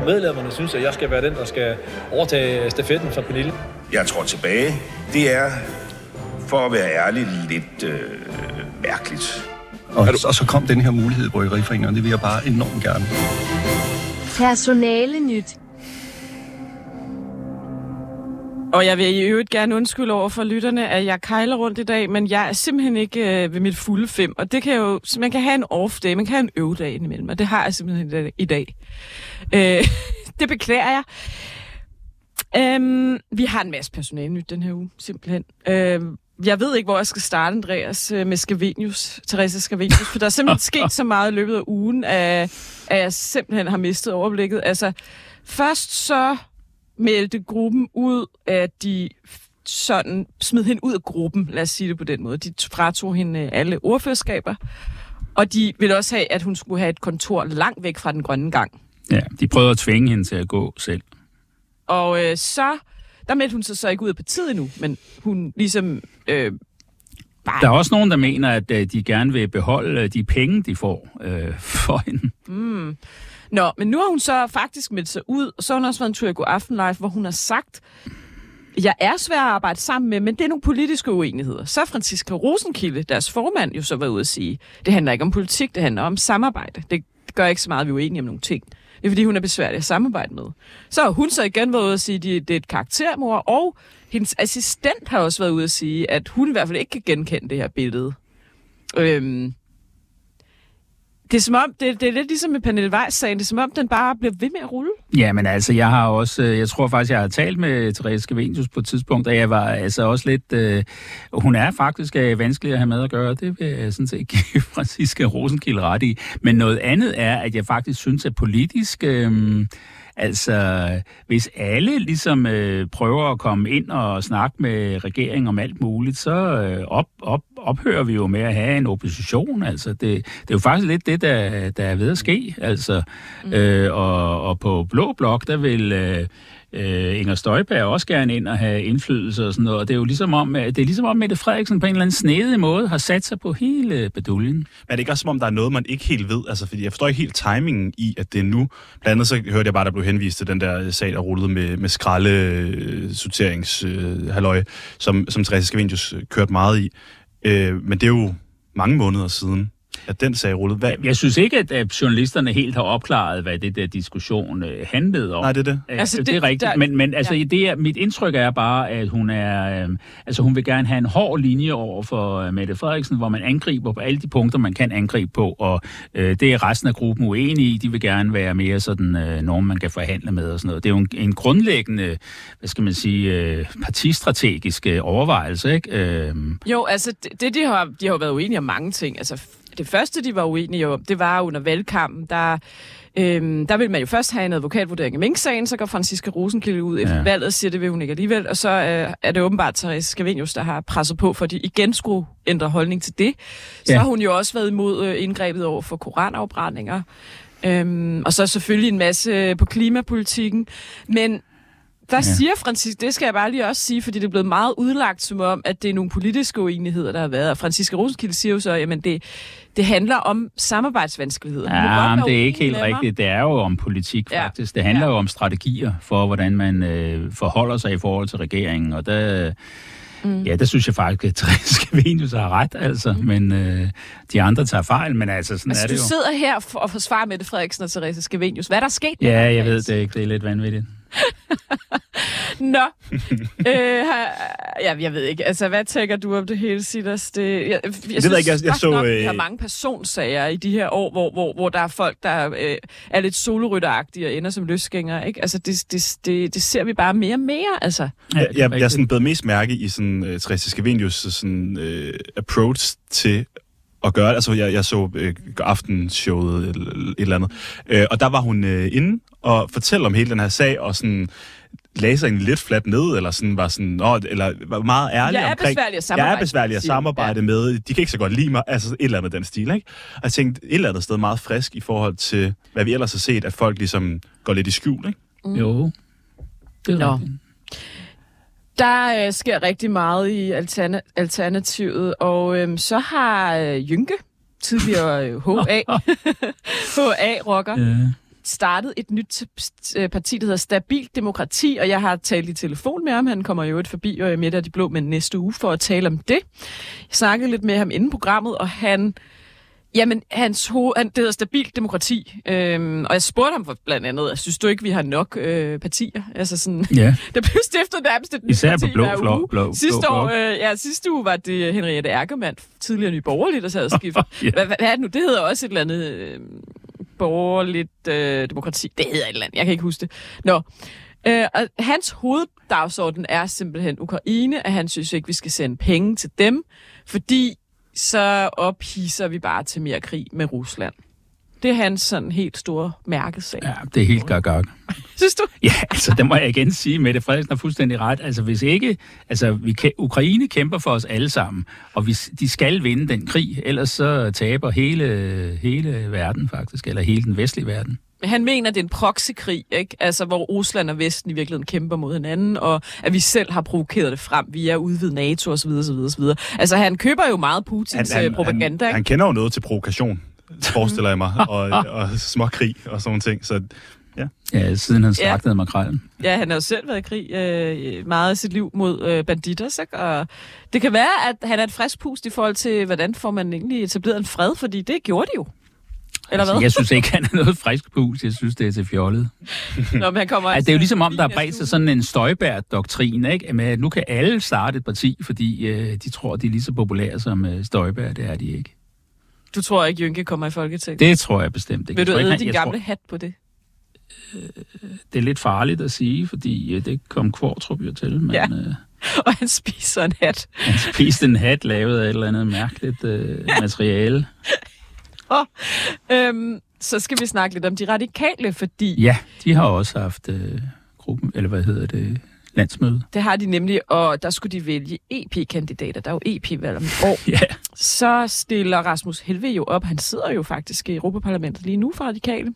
Medlemmerne synes, at jeg skal være den, der skal overtage stafetten fra Pernille. Jeg tror tilbage. Det er, for at være ærlig, lidt øh, mærkeligt. Og, og så kom den her mulighed i Bryggeriforeningen, og det vil jeg bare enormt gerne. Personale nyt. Og jeg vil i øvrigt gerne undskylde over for lytterne, at jeg kejler rundt i dag, men jeg er simpelthen ikke øh, ved mit fulde fem. Og det kan jo, så man kan have en off-day, man kan have en øvedag imellem, og det har jeg simpelthen i dag. Øh, det beklager jeg. Øhm, vi har en masse personale nyt den her uge, simpelthen. Øhm, jeg ved ikke, hvor jeg skal starte, Andreas, øh, med Scavenius, Teresa Scavenius, for der er simpelthen sket så meget i løbet af ugen, at, at jeg simpelthen har mistet overblikket. Altså, først så meldte gruppen ud, at de sådan smed hende ud af gruppen, lad os sige det på den måde. De fratog hende øh, alle ordførerskaber, og de ville også have, at hun skulle have et kontor langt væk fra den grønne gang. Ja, de prøvede at tvinge hende til at gå selv. Og øh, så, der meldte hun sig så ikke ud af partiet endnu, men hun ligesom... Øh, bare, Der er også nogen, der mener, at øh, de gerne vil beholde øh, de penge, de får øh, for hende. Mm. Nå, men nu har hun så faktisk meldt sig ud, og så har hun også været en tur i God Aften Live, hvor hun har sagt, jeg er svær at arbejde sammen med, men det er nogle politiske uenigheder. Så Franciska Franziska Rosenkilde, deres formand, jo så været ude at sige, det handler ikke om politik, det handler om samarbejde. Det gør ikke så meget, at vi er uenige om nogle ting. Det er fordi, hun er besværlig at samarbejde med. Så hun så igen været ude at sige, at det er et karaktermor, og hendes assistent har også været ude at sige, at hun i hvert fald ikke kan genkende det her billede. Øhm, det er som om, det, det er lidt ligesom med Pernille Weiss sagen, det er som om, den bare bliver ved med at rulle. Ja, men altså, jeg har også, øh, jeg tror faktisk, jeg har talt med Therese Scavenius på et tidspunkt, og jeg var altså også lidt, øh, hun er faktisk øh, vanskelig at have med at gøre, det vil jeg sådan set give Franziska Rosenkilde ret i. Men noget andet er, at jeg faktisk synes, at politisk, øh, Altså, hvis alle ligesom øh, prøver at komme ind og snakke med regeringen om alt muligt, så øh, op, op, ophører vi jo med at have en opposition. Altså, det, det er jo faktisk lidt det, der, der er ved at ske. Altså, mm. øh, og, og på Blå Blok, der vil... Øh, øh, Inger Støjberg også gerne ind og have indflydelse og sådan noget. Og det er jo ligesom om, øh, det er ligesom om Mette Frederiksen på en eller anden snedig måde har sat sig på hele beduljen. Men er det ikke også som om, der er noget, man ikke helt ved? Altså, fordi jeg forstår ikke helt timingen i, at det er nu. Blandt andet så hørte jeg bare, der blev henvist til den der sag, der rullede med, med skralde øh, sorterings øh, halløj, som, som Therese Scavenius kørte meget i. Øh, men det er jo mange måneder siden at den sag rullede. Hvad? Jeg synes ikke, at, at journalisterne helt har opklaret, hvad det der diskussion øh, handlede om. Nej, det er det. Altså, det, det er rigtigt. Der, men, men altså, ja. det er, mit indtryk er bare, at hun er, øh, altså, hun vil gerne have en hård linje over for øh, Mette Frederiksen, hvor man angriber på alle de punkter, man kan angribe på, og øh, det er resten af gruppen uenige i. De vil gerne være mere sådan øh, nogen, man kan forhandle med og sådan noget. Det er jo en, en grundlæggende, hvad skal man sige, øh, partistrategisk øh, overvejelse, ikke? Øh, jo, altså, det, det de har, de har været uenige om mange ting. Altså, det første, de var uenige om, det var under valgkampen, der, øhm, der vil man jo først have en advokatvurdering i Mink-sagen, så går Franziska Rosenkilde ud efter ja. valget og siger, det vil hun ikke alligevel, og så øh, er det åbenbart Therese Scavenius, der har presset på, for de igen skulle ændre holdning til det. Så ja. har hun jo også været imod øh, indgrebet over for koranafbrændinger, øhm, og så selvfølgelig en masse på klimapolitikken, men der ja. siger Francis, det skal jeg bare lige også sige, fordi det er blevet meget udlagt som om, at det er nogle politiske uenigheder, der har været. Og Franziska Rosenkilde siger jo så, at det, det handler om samarbejdsvanskeligheder. Ja, men det er ikke helt rigtigt. Det er jo om politik, faktisk. Ja. Det handler ja. jo om strategier for, hvordan man øh, forholder sig i forhold til regeringen. Og der, mm. ja, der synes jeg faktisk, at Therese Scavenius har ret, altså. Mm. Men øh, de andre tager fejl, men altså, sådan altså, er det jo. du sidder her for at forsvare Mette Frederiksen og Therese Scavenius. Hvad er der sket? Ja, jeg ved det ikke. Det er lidt vanvittigt. Nå. øh, ja, jeg ved ikke. Altså, hvad tænker du om det hele, Silas? Det, jeg, jeg, det synes ikke, jeg, jeg så, nok, øh... vi har mange personsager i de her år, hvor, hvor, hvor der er folk, der øh, er lidt solorytteragtige og ender som løsgængere. Ikke? Altså, det, det, det, det ser vi bare mere og mere. Altså. Ja, jeg, jeg, jeg sådan blevet mest mærke i sådan, uh, Therese Scavenius sådan, uh, approach til at gøre det. Altså, jeg, jeg så øh, aftenshowet eller et eller andet. Øh, og der var hun øh, inde og fortælle om hele den her sag, og sådan lagde sig lidt fladt ned, eller sådan var sådan, åh, eller var meget ærlig jeg er omkring... Besværlig at samarbejde, jeg er besværlig at samarbejde ja. med. De kan ikke så godt lide mig. Altså et eller andet den stil, ikke? Og jeg tænkte, et eller andet sted meget frisk i forhold til, hvad vi ellers har set, at folk ligesom går lidt i skjul, ikke? Mm. Jo, det er rigtigt. Der øh, sker rigtig meget i alterna- Alternativet, og øh, så har øh, Jynke, tidligere øh, HA, HA-rocker, yeah. startet et nyt øh, parti, der hedder Stabil Demokrati, og jeg har talt i telefon med ham. Han kommer jo et forbi og er midt af de blå men næste uge for at tale om det. Jeg snakkede lidt med ham inden programmet, og han Jamen, hans hoved, han, det hedder Stabilt Demokrati, øhm, og jeg spurgte ham for blandt andet, synes du ikke, vi har nok øh, partier? Altså sådan, Ja. der blev stiftet nærmest et Især på parti blå hver flok- uge. blå- blå sidste år, flok. øh, ja, sidste uge var det Henriette Erkemann, tidligere Borgerlige, der sad og skiftede. Ja. hvad er det nu? Det hedder også et eller andet øh, borgerligt øh, demokrati. Det hedder et eller andet, jeg kan ikke huske det. Nå, øh, og hans hoveddagsorden er simpelthen Ukraine, at han synes ikke, vi skal sende penge til dem, fordi så ophisser vi bare til mere krig med Rusland. Det er hans sådan helt store mærkesag. Ja, det er helt gak Synes du? Ja, altså, det må jeg igen sige. Mette Frederiksen har fuldstændig ret. Altså, hvis ikke... Altså, vi, Ukraine kæmper for os alle sammen, og hvis de skal vinde den krig, ellers så taber hele, hele verden faktisk, eller hele den vestlige verden. Men Han mener, det er en proxykrig, ikke? Altså, hvor Rusland og Vesten i virkeligheden kæmper mod hinanden, og at vi selv har provokeret det frem via udvidet NATO osv. osv., osv. Altså, han køber jo meget Putins han, han, propaganda, han, ikke? han kender jo noget til provokation, forestiller jeg mig, og, og småkrig og sådan ting. Så ja. Ja, siden han slagtede ja. makrallen. Ja, han har jo selv været i krig øh, meget af sit liv mod øh, banditter, ikke? og det kan være, at han er et frisk pust i forhold til, hvordan får man egentlig etableret en fred, fordi det gjorde de jo. Eller hvad? Altså, jeg synes ikke, han er noget frisk pus. Jeg synes, det er til fjollet. Nå, men han kommer Altså, det er jo ligesom om, der er bredt sig sådan en Støjberg-doktrin, ikke? Med, at nu kan alle starte et parti, fordi øh, de tror, de er lige så populære som øh, Støjberg. Det er de ikke. Du tror ikke, Jynke kommer i Folketinget? Det tror jeg bestemt ikke. Vil du æde din jeg gamle tror- hat på det? Det er lidt farligt at sige, fordi øh, det kom Kvartrup jo til. Men, Ja. øh, Og han spiser en hat. han spiste en hat lavet af et eller andet mærkeligt øh, materiale. Øhm, så skal vi snakke lidt om de radikale, fordi Ja, de har også haft øh, gruppen, eller hvad hedder det, landsmøde. det har de nemlig, og der skulle de vælge EP-kandidater. Der er jo EP-valg om et år. Ja. Så stiller Rasmus Helve jo op. Han sidder jo faktisk i Europaparlamentet lige nu for radikale.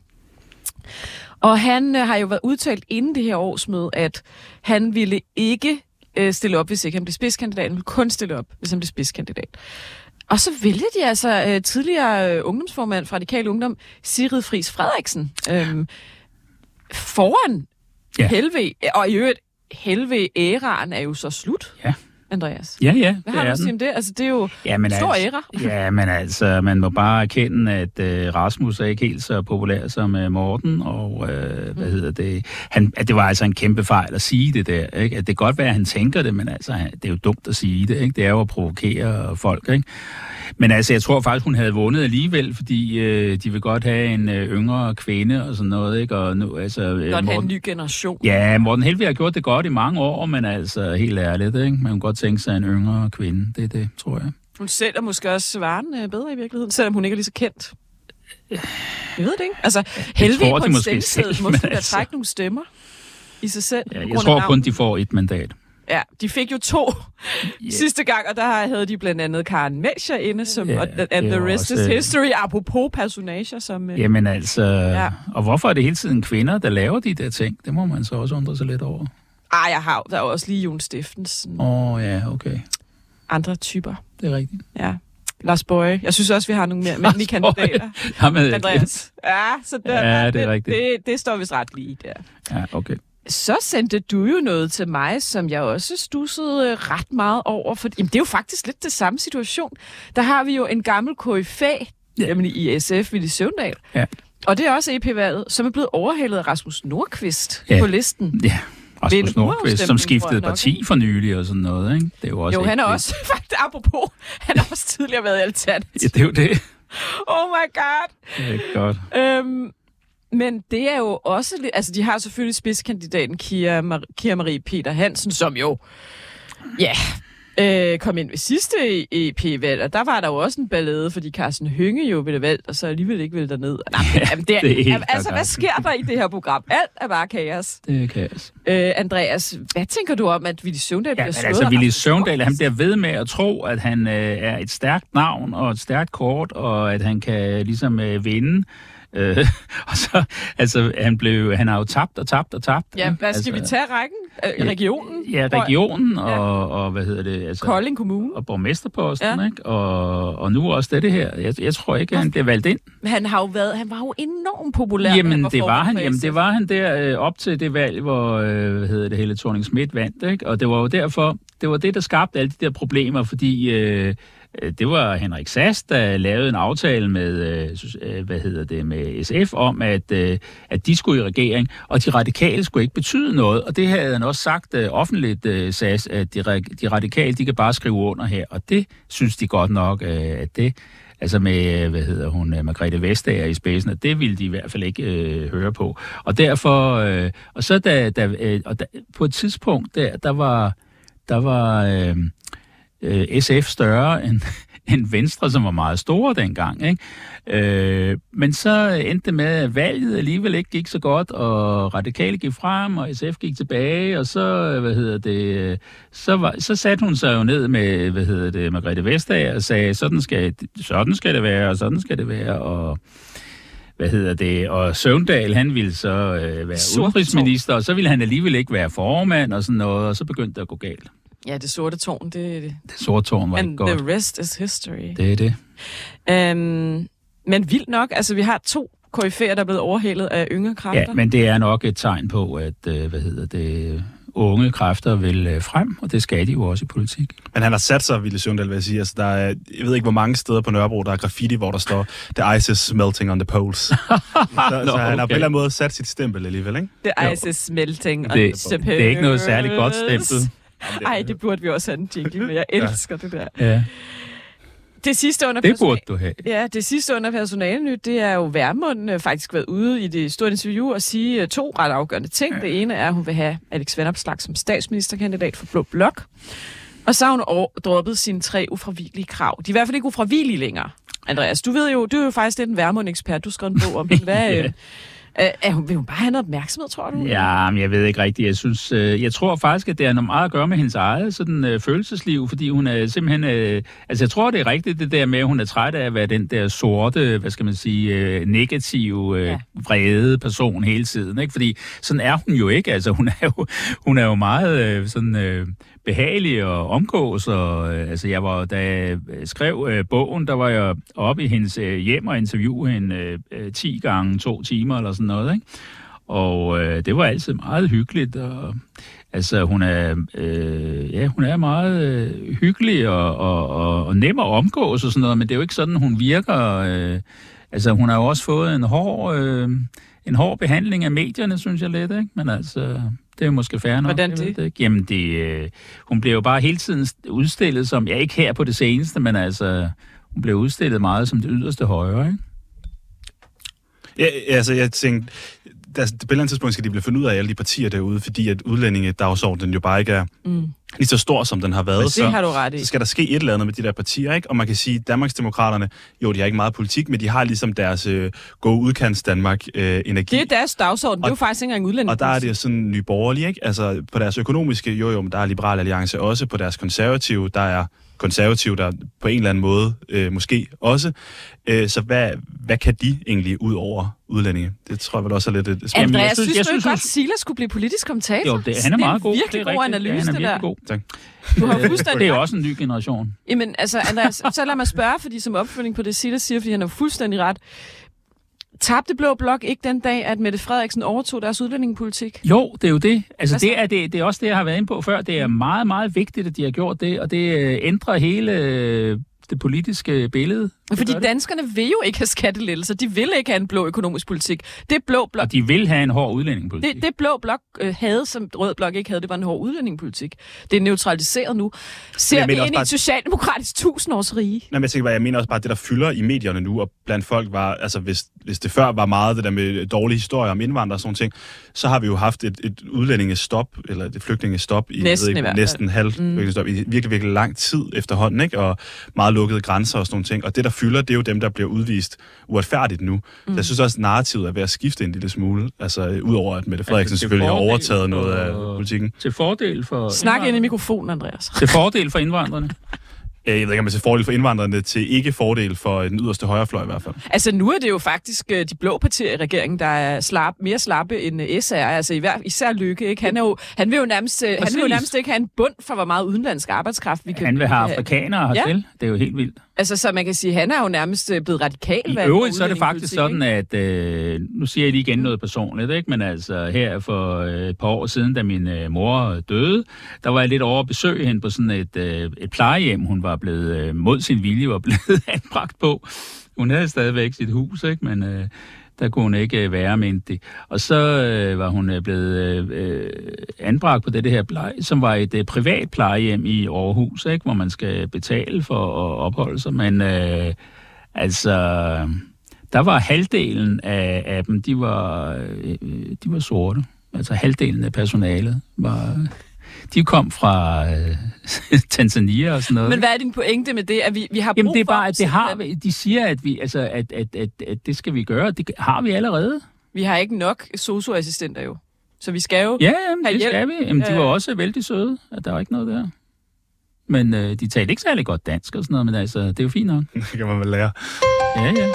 Og han øh, har jo været udtalt inden det her årsmøde, at han ville ikke øh, stille op, hvis ikke han blev spidskandidat. Han ville kun stille op, hvis han blev spidskandidat. Og så vælger de altså øh, tidligere øh, ungdomsformand fra Radikal Ungdom, Sigrid Friis Frederiksen, øh, foran Ja. Helve. Og i øvrigt, Helve-æraen er jo så slut, Ja. Andreas. Ja, ja, Hvad har du at sige om det? Altså, det er jo Ja, men en stor altså, æra. Ja, men altså, man må bare erkende, at øh, Rasmus er ikke helt så populær som øh, Morten, og øh, hvad hedder det, han, at det var altså en kæmpe fejl at sige det der, ikke? At det kan godt være, at han tænker det, men altså, det er jo dumt at sige det, ikke? Det er jo at provokere folk, ikke? Men altså, jeg tror faktisk, hun havde vundet alligevel, fordi øh, de vil godt have en øh, yngre kvinde og sådan noget, ikke? Og nu, altså, øh, Godt have en ny generation. Ja, Morten Helvig har gjort det godt i mange år, men altså helt ærligt, ikke? Man kunne godt tænke sig en yngre kvinde. Det er det, tror jeg. Hun sælger måske også varen øh, bedre i virkeligheden, selvom hun ikke er lige så kendt. Jeg ved det ikke. Altså, Helvig tror på en måske stemmeseddel selv, må men da altså- trække nogle stemmer i sig selv. Ja, jeg tror kun, de får et mandat. Ja, de fik jo to yeah. sidste gang, og der havde de blandt andet Karen Melcher inde, som, yeah, og, and det the rest også- is history, apropos personager, som... øh, Jamen altså, Ja. og hvorfor er det hele tiden kvinder, der laver de der ting? Det må man så også undre sig lidt over. Ej, jeg har der er også lige Jon Steffensen. Åh oh, ja, okay. Andre typer. Det er rigtigt. Ja. Lars Bøje. Jeg synes også, vi har nogle mere mandlige kandidater. Jamen, Andreas. Ja, så der, Ja, det er det, rigtigt. Det, det står vist ret lige der. Ja, okay. Så sendte du jo noget til mig, som jeg også stussede øh, ret meget over. For, jamen, det er jo faktisk lidt det samme situation. Der har vi jo en gammel KFA, ja. nemlig i SF, Ville Søvndal. Ja. Og det er også EP-valget, som er blevet overhalet af Rasmus Nordqvist Ja. på listen. Ja, Rasmus Nordqvist, som skiftede parti for nylig og sådan noget, ikke? Det er jo også Jo, han er også, faktisk apropos, han har også tidligere været i. Ja, det er jo det. Oh my god. Det er godt. Øhm, men det er jo også lidt... Altså, de har selvfølgelig spidskandidaten Kira, Mar- Kira Marie Peter Hansen, som jo... Ja, øh, kom ind ved sidste EP-valg, og der var der jo også en ballade, fordi Carsten Hønge jo ville valgt, og så alligevel ikke ville derned. Nej, men, det er, det er altså, hvad sker der i det her program? Alt er bare kaos. Det er kaos. Øh, Andreas, hvad tænker du om, at Willy Søvndal Ja, bliver slået altså, Willy Søvndal, han bliver ved med at tro, at han øh, er et stærkt navn og et stærkt kort, og at han kan ligesom øh, vinde. Øh, og så, altså, han, blev, han har jo tabt og tabt og tabt. Ja, hvad skal altså, vi tage rækken? Øh, regionen? Ja, tror jeg. regionen og, og, hvad hedder det? Altså, Kolding Kommune. Og borgmesterposten, Ja. ja. ikke? Og, og nu også det her. Jeg, jeg tror ikke, at han bliver valgt ind. Men Han har jo været, han var jo enormt populær. Jamen, var det var han, jamen, det var han der øh, op til det valg, hvor øh, hvad hedder det, Helle thorning Schmidt vandt, ikke? Og det var jo derfor, det var det, der skabte alle de der problemer, fordi øh, Øh, det var Henrik Sass, der lavede en aftale med, øh, øh, hvad hedder det, med SF om, at, at de skulle i regering, og de radikale skulle ikke betyde noget. Og det havde han også sagt offentligt, Sass, at de, de radikale, de kan bare skrive under her. Og det synes de godt nok, at det altså med, hvad hedder hun, Margrethe Vestager i spidsen, og det ville de i hvert fald ikke øh, høre på. Og derfor, øh, og så da, da, øh, og da, på et tidspunkt, der, der var, der var øh, øh, SF større end, end Venstre, som var meget store dengang. Ikke? Øh, men så endte det med, at valget alligevel ikke gik så godt, og Radikale gik frem, og SF gik tilbage, og så, hvad hedder det, øh, så, var, så satte hun sig jo ned med, hvad hedder det, Margrethe Vestager, og sagde, sådan skal, sådan skal det være, og sådan skal det være, og hvad hedder det, og Søvndal, han ville så øh, være udenrigsminister, og så ville han alligevel ikke være formand og sådan noget, og så begyndte det at gå galt. Ja, det sorte tårn, det er det. Det sorte tårn var ikke And godt. the rest is history. Det er det. Øhm, men vildt nok, altså vi har to koryfærer, der er blevet overhalet af yngre kræfter. Ja, men det er nok et tegn på, at øh, hvad hedder det, unge kræfter vil øh, frem, og det skal de jo også i politik. Men han har sat sig, Ville Søvndal, vil jeg sige. Altså, der er, jeg ved ikke, hvor mange steder på Nørrebro, der er graffiti, hvor der står, The ice is melting on the poles. så, så Nå, han har på en okay. eller anden måde sat sit stempel alligevel, ikke? The ice is smelting Det- on the det er ikke noget særligt godt stempel. Ej, det burde vi også have en jingle med. Jeg elsker det der. Ja, Det sidste under det burde du have. Ja, det sidste under personalenyt, det er jo Værmund øh, faktisk været ude i det store interview og sige øh, to ret afgørende ting. Ja. Det ene er, at hun vil have Alex Vanopslagh som statsministerkandidat for Blå Blok. Og så har hun droppet sine tre ufravigelige krav. De er i hvert fald ikke ufravigelige længere. Andreas, du ved jo, du er jo faktisk lidt en Værmund-ekspert. Du skrev en bog om den. Hvad, Ja. Øh, hun, vil hun bare have noget opmærksomhed, tror du? Ja, men jeg ved ikke rigtigt. Jeg synes, øh, jeg tror faktisk, at det har noget meget at gøre med hendes eget sådan, øh, følelsesliv, fordi hun er simpelthen... Øh, altså, jeg tror, det er rigtigt, det der med, at hun er træt af at være den der sorte, hvad skal man sige, øh, negative, øh, ja. vrede person hele tiden, ikke? Fordi sådan er hun jo ikke. Altså, hun er jo, hun er jo meget øh, sådan... Øh, behagelig og omgås, og øh, altså jeg var, da jeg skrev øh, bogen, der var jeg oppe i hendes øh, hjem og interviewede hende øh, øh 10 gange to timer eller sådan noget, ikke? Og øh, det var altid meget hyggeligt, og altså hun er, øh, ja, hun er meget øh, hyggelig og, og, og, og nem at omgås og sådan noget, men det er jo ikke sådan, hun virker. Øh, altså hun har jo også fået en hård, øh, en hård behandling af medierne, synes jeg lidt, ikke? Men altså, det er jo måske fair nok. Hvordan det? ikke. Jamen, det, øh, hun blev jo bare hele tiden udstillet som, ja, ikke her på det seneste, men altså, hun blev udstillet meget som det yderste højre, ikke? Ja, altså, jeg tænkte, der, på et eller andet tidspunkt skal de blive fundet ud af alle de partier derude, fordi at udlændingedagsordenen jo bare ikke er Mm. Lige så stor, som den har været. Det så, har du ret i. Så skal der ske et eller andet med de der partier, ikke? Og man kan sige, at Danmarksdemokraterne, jo, de har ikke meget politik, men de har ligesom deres øh, gå udkants Danmark øh, energi. Det er deres dagsorden. Det er jo faktisk ikke engang udlænding. Og der er det sådan nye borgerlige, ikke? Altså på deres økonomiske, jo jo, men der er Liberal Alliance også. På deres konservative, der er konservative, der på en eller anden måde øh, måske også. Øh, så hvad, hvad kan de egentlig ud over udlændinge? Det tror jeg vel også er lidt et spørgsmål. Andreas, synes, jeg jeg synes, du ikke godt, Silas skulle blive politisk kommentator? Jo, det, han er meget god. Det er virkelig det er god rigtigt. analyse, ja, han er det der. god. Tak. Du har Øh, fuldstændig Det er også en ny generation. Jamen, altså, Andreas, så lad mig spørge, fordi som opfølgning på det, Silas siger, fordi han har fuldstændig ret. Tabte Blå Blok ikke den dag, at Mette Frederiksen overtog deres udlændingepolitik? Jo, det er jo det. Altså, Hvad så? det er, det, det er også det, jeg har været inde på før. Det er meget, meget vigtigt, at de har gjort det, og det øh, ændrer hele øh, det politiske billede. Fordi det. danskerne vil jo ikke have skattelettelser. De vil ikke have en blå økonomisk politik. Det blå blok, Og de vil have en hård udlændingepolitik. det, det blå blok øh, havde, som rød blok ikke havde, det var en hård udlændingepolitik. Det er neutraliseret nu. Ser vi ind også i bare- et socialdemokratisk tusindårsrige? Nej, men jeg tænker bare, jeg mener også bare, at det, der fylder i medierne nu, og blandt folk var, altså hvis, hvis det før var meget det der med dårlige historier om indvandrere og sådan ting, så har vi jo haft et, et udlændingestop, eller et flygtningestop i Næsten i ved ikke, fald. næsten halv flygtningestop, i virkelig, virkelig lang tid efterhånden, ikke? og meget lukkede grænser og sådan nogle ting. Og det, der fylder, det er jo dem, der bliver udvist uretfærdigt nu. Mm. Så jeg synes også, at narrativet er ved at skifte en lille smule, altså øh, udover at Mette Frederiksen til selvfølgelig har overtaget noget af for- politikken. Til fordel for Snak ind i mikrofonen, Andreas. Til fordel for indvandrerne. Øh, Jeg ved ikke, om det er til fordel for indvandrerne, til ikke fordel for den yderste højrefløj i hvert fald. Altså nu er det jo faktisk øh, de blå partier i regeringen, der er slap, mere slappe end øh, SR. Altså i hver, især Lykke, ikke? Han, er jo, han, vil jo nærmest, øh, han vil jo Præcis. nærmest ikke have en bund for, hvor meget udenlandsk arbejdskraft vi kan... Han vil have afrikanere Ja. hertil. Det er jo helt vildt. Altså, så man kan sige, han er jo nærmest øh, blevet radikal. I øvrigt så er det faktisk sådan, at øh, nu siger jeg lige igen noget personligt, ikke? men altså her for øh, et par år siden, da min øh, mor døde, der var jeg lidt over at besøge hende på sådan et, øh, et plejehjem, hun var blevet øh, mod sin vilje var blevet anbragt på. Hun havde stadigvæk sit hus, ikke? men øh, der kunne hun ikke øh, være, mente det. Og så øh, var hun øh, blevet øh, øh anbragt på det, det her pleje, som var et øh, privat plejehjem i Aarhus, ikke? hvor man skal betale for at opholde sig. Men øh, altså, der var halvdelen af, af dem, de var, øh, øh de var sorte. Altså halvdelen af personalet var... De kom fra øh, Tanzania og sådan noget. Men hvad er din pointe med det, at vi, vi har brug Jamen det er for bare, dem at det har, vi- de siger, at, vi, altså, at, at, at, at det skal vi gøre. Det har vi allerede. Vi har ikke nok socioassistenter jo. Så vi skal jo Ja, jamen, have det hjælp. skal vi. Jamen, de var Øh, også vældig søde, at der var ikke noget der. Men øh, de talte ikke særlig godt dansk og sådan noget, men altså, det er jo fint nok. Det kan man vel lære. Ja, ja.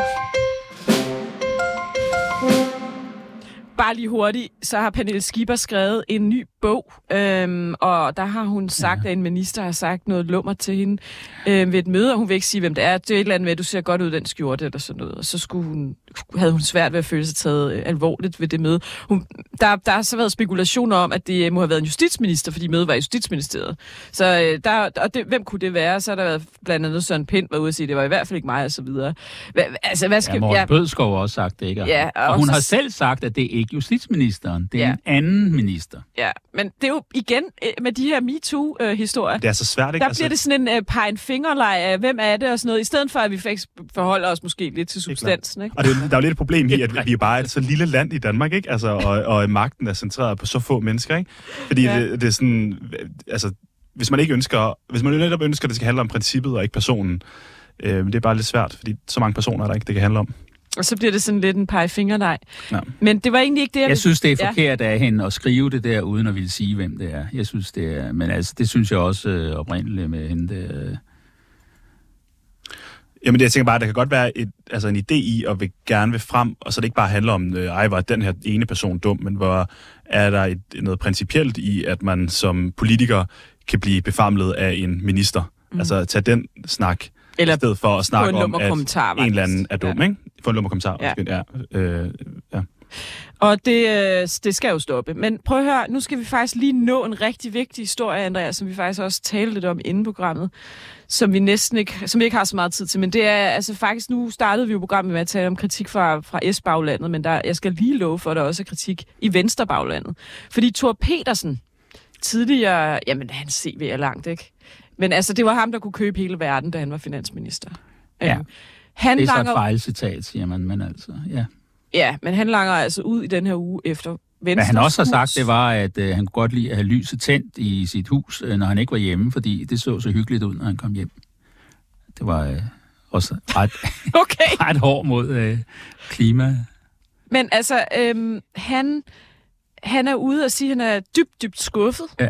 Bare lige hurtigt, så har Pernille Skipper skrevet en ny bog, øhm, og der har hun sagt, ja. at en minister har sagt noget lummer til hende øhm, ved et møde, og hun vil ikke sige, hvem det er. Det er et eller andet med, at du ser godt ud i den skjorte, eller sådan noget. Og så skulle hun, havde hun svært ved at føle sig taget øh, alvorligt ved det møde. Hun, der, der har så været spekulationer om, at det må have været en justitsminister, fordi mødet var i Justitsministeriet. Så øh, der, og det, hvem kunne det være? Så har der været blandt andet Søren Pind var ude at sige, det var i hvert fald ikke mig, og så videre. Hva, altså, hvad skal... Ja, Morten ja. Bødskov har også sagt det, ikke? Ja, og, og hun så- har selv sagt, at det er ikke justitsministeren, det er Ja. en anden minister. Ja, men det er jo igen øh, med de her MeToo-historier. Det er så svært, ikke? Der bliver det sådan en uh, pege en fingerleg af, hvem er det og sådan noget, i stedet for at vi faktisk forholder os måske lidt til substansen. Ikke? Og det, er der er jo lidt et problem i, at vi er bare et så lille land i Danmark, ikke? Altså, og, og magten er centreret på så få mennesker, ikke? Fordi ja. det, det er sådan, altså, hvis man ikke ønsker, hvis man netop ønsker, at det skal handle om princippet og ikke personen, øh, det er bare lidt svært, fordi så mange personer er der ikke, det kan handle om. Og så bliver det sådan lidt en pege fingerleg. Ja. Men det var egentlig ikke det, jeg, Jeg synes, det er Ja. forkert af hende at skrive det der, uden at ville sige, hvem det er. Jeg synes, det er... Men altså, det synes jeg også øh, oprindeligt med hende. Det, øh. Jamen, det, jeg tænker bare, at der kan godt være et, altså en idé i, at vi gerne vil frem, og så det ikke bare handler om, øh, ej, var den her ene person dum, men hvor er der et, noget principielt i, at man som politiker kan blive befamlet af en minister. Mm. Altså, tage den snak, Eller i stedet for at snakke om, at kommentar, en eller anden er dum, Ja. ja. ikke? Få en lummer kommentar, Ja. ja. ja. Øh, ja. Og det, øh, det skal jo stoppe. Men prøv at høre, nu skal vi faktisk lige nå en rigtig vigtig historie, Andreas, som vi faktisk også talte lidt om inden programmet, som vi næsten ikke, som vi ikke har så meget tid til. Men det er altså faktisk, nu startede vi jo programmet med at tale om kritik fra, fra S-baglandet, men der, jeg skal lige love for, at der også er kritik i Venstre-baglandet. Fordi Thor Petersen, tidligere, jamen hans CV er langt, ikke? Men altså, det var ham, der kunne købe hele verden, da han var finansminister. Ja. Han det er så et langer, fejlcitat, siger man, men altså, ja. ja, men han langer altså ud i den her uge efter Venstres Hvad han også har sagt, det var, at øh, han kunne godt lide at have lyset tændt i sit hus, øh, når han ikke var hjemme, fordi det så så hyggeligt ud, når han kom hjem. Det var øh, også ret, okay. ret hård mod øh, klima. Men altså, øhm, han, han er ude og sige, at han er dybt, dybt skuffet Ja.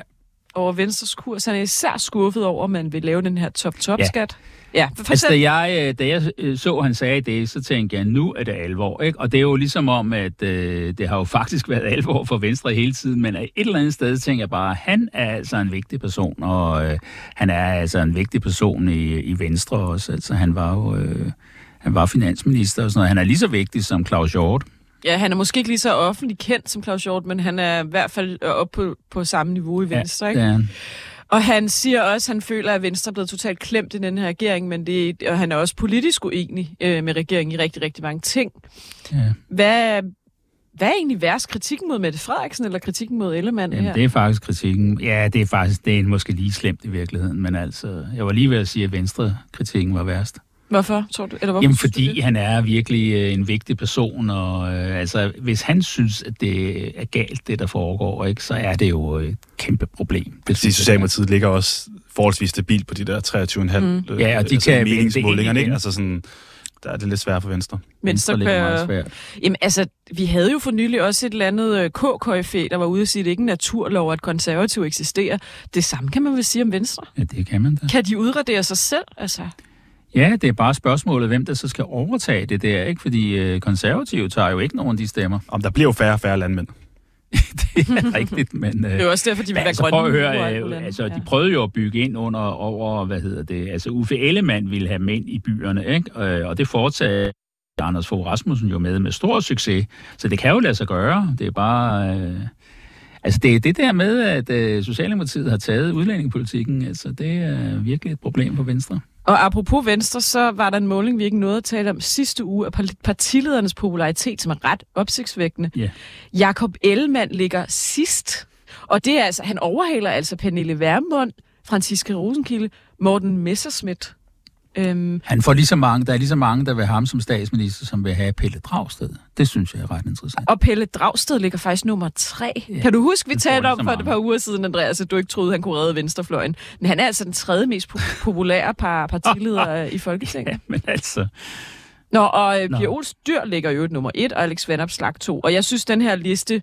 Over Venstres kurs. Han er især skuffet over, at man vil lave den her top-top-skat. Ja, ja for Altså, da jeg, øh, da jeg øh, så, han sagde det, så tænkte jeg, nu er det alvor. Ikke? Og det er jo ligesom om, at øh, det har jo faktisk været alvor for Venstre hele tiden, men et eller andet sted tænker jeg bare, han er altså en vigtig person, og øh, han er altså en vigtig person i, i Venstre også. Altså, han var jo øh, han var finansminister og sådan noget. Han er lige så vigtig som Claus Hjort. Ja, han er måske ikke lige så offentligt kendt som Claus Hjort, men han er i hvert fald øh, oppe på, på samme niveau i Venstre. ja, ikke? han. Og han siger også, at han føler, at Venstre er blevet totalt klemt i den her regering, men det, og han er også politisk uenig øh, med regeringen i rigtig, rigtig mange ting. Ja. Hvad, hvad er egentlig værst? Kritikken mod Mette Frederiksen eller kritikken mod Ellemann Jamen, her? det er faktisk kritikken. Ja, det er faktisk det er måske lige slemt i virkeligheden, men altså, jeg var lige ved at sige, at Venstre-kritikken var værst. Hvorfor, tror du? Eller hvorfor Jamen, synes du fordi det? han er virkelig øh, en vigtig person, og øh, altså, hvis han synes, at det er galt, det der foregår, ikke, så er det jo et kæmpe problem. Det Fordi Socialdemokratiet ligger også forholdsvis stabilt på de der 23,5 Mm. mm. Ja, og de kan vende det meningsmålinger, ind ikke? Altså sådan, der er det lidt svært for Venstre. Venstre ligger meget kan- svært. Jamen altså, vi havde jo for nylig også et eller andet øh, K-KFE, der var ude at sige, at det ikke er naturlov, at konservative eksisterer. Det samme kan man vel sige om Venstre. Ja, det kan man da. Kan de udradere sig selv? Altså, Ja, det er bare spørgsmålet, hvem der så skal overtage det der, ikke? Fordi øh, konservative tager jo ikke nogen af de stemmer. Om der bliver jo færre og færre landmænd. er rigtigt, men... Det er også derfor, de vil være altså, grønne prøv at høre, øh, altså, Ja. de prøvede jo at bygge ind under, over, hvad hedder det, altså Uffe Ellemann ville have mænd i byerne, ikke? Øh, og det fortsatte Anders Fogh Rasmussen jo med med stor succes, så det kan jo lade sig gøre, det er bare... Øh, altså, det er det der med, at øh, Socialdemokratiet har taget udlændingepolitikken, altså, det er virkelig et problem for Venstre. Og apropos Venstre, så var der en måling, vi ikke nåede at tale om sidste uge, af parti- partiledernes popularitet, som er ret opsigtsvækkende. Ja. Jakob Ellemann ligger sidst, og det er altså, han overhaler altså Pernille Vermund, Franziska Rosenkilde, Morten Messerschmidt. Øhm, Han får lige så mange, der er lige så mange, der vil have ham som statsminister, som vil have Pelle Dragsted. Det synes jeg er ret interessant. og Pelle Dragsted ligger faktisk nummer tre. Ja, kan du huske, vi talte om for et par uger siden, Andreas, at du ikke troede, han kunne redde venstrefløjen. Men han er altså den tredje mest po- populære par partileder i Folketinget. Men altså... Nå, og øh. Pia Ols Dyr ligger jo et nummer et, og Alex Vanop slag to. Og jeg synes, den her liste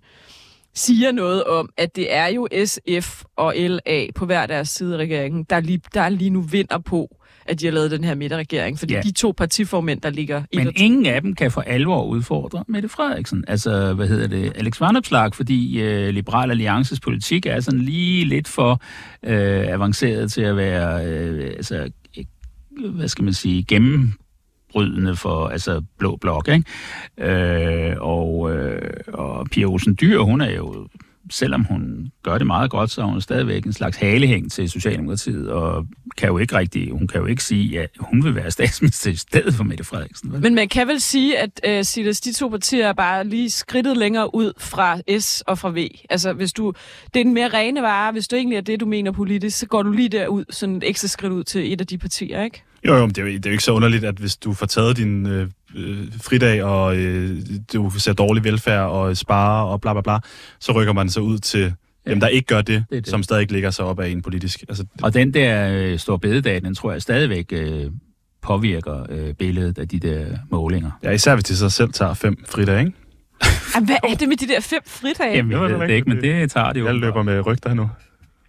siger noget om, at det er jo SF og LA på hver deres side af regeringen, der lige, der lige nu vinder på, at de har lavet den her midterregering. Fordi Ja. de to partiformænd, der ligger et Men ingen af dem kan for alvor udfordre Mette Frederiksen. Altså, hvad hedder det? Alex Vanopslag, fordi øh, Liberal Alliances politik er sådan lige lidt for øh, avanceret til at være, øh, altså, øh, hvad skal man sige, gennembrydende for altså, blå blok, ikke? Øh, og, øh, og Pia Olsen Dyr, hun er jo selvom hun gør det meget godt, så er hun stadigvæk en slags halehæng til Socialdemokratiet, og kan jo ikke rigtig, hun kan jo ikke sige, at hun vil være statsminister i stedet for Mette Frederiksen. Vel? Men man kan vel sige, at uh, Silas, de to partier er bare lige skridtet længere ud fra S og fra V. Altså, hvis du, det er den mere rene vare. Hvis du egentlig er det, du mener politisk, så går du lige derud, sådan et ekstra skridt ud til et af de partier, ikke? Jo, jo, men det er jo, det er jo ikke så underligt, at hvis du får taget din øh, øh, fridag, og øh, du ser dårlig velfærd og sparer og bla bla bla, så rykker man så ud til dem, der ikke gør det, det, det, det. som stadig ligger sig op af en politisk. Altså, Og den der øh, store bededag, den tror jeg stadigvæk øh, påvirker øh, billedet af de der målinger. ja, især hvis de så selv tager fem fridage, ikke? Jamen, hvad er det med de der fem fridage? Jamen, jeg det ved det ikke, men det tager det jo. Jeg løber med rygter nu.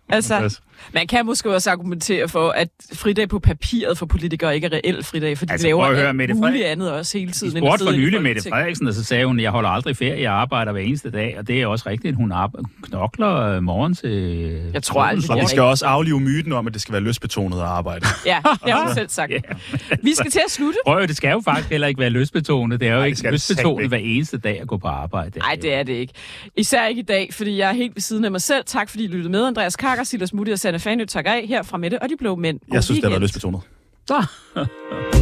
Altså, man kan måske også argumentere for, at fridag på papiret for politikere ikke er reelt fridag, for de Altså, laver høre, Mette muligt andet også hele tiden. at spurgte for nylig Mette. Frederiksen, og så sagde hun, jeg holder aldrig ferie, jeg arbejder hver eneste dag, og det er også rigtigt, hun knokler øh, morgen til... Jeg tror aldrig, Og vi skal også aflive myten om, at det skal være løsbetonet at arbejde. Ja, det har hun selv sagt. Vi skal til at slutte. Prøv det skal jo faktisk heller ikke være løsbetonet. Det er jo det ikke løsbetonet hver eneste dag at gå på arbejde. Nej, det er det ikke. Især ikke i dag, fordi jeg er helt ved siden af mig selv. Tak fordi I lyttede med. Andreas Karker, Silas Mutti og Sanne Fanø takker af her fra Mette og de blå mænd. God Jeg synes, det har været weekend. løsbetonet. Så.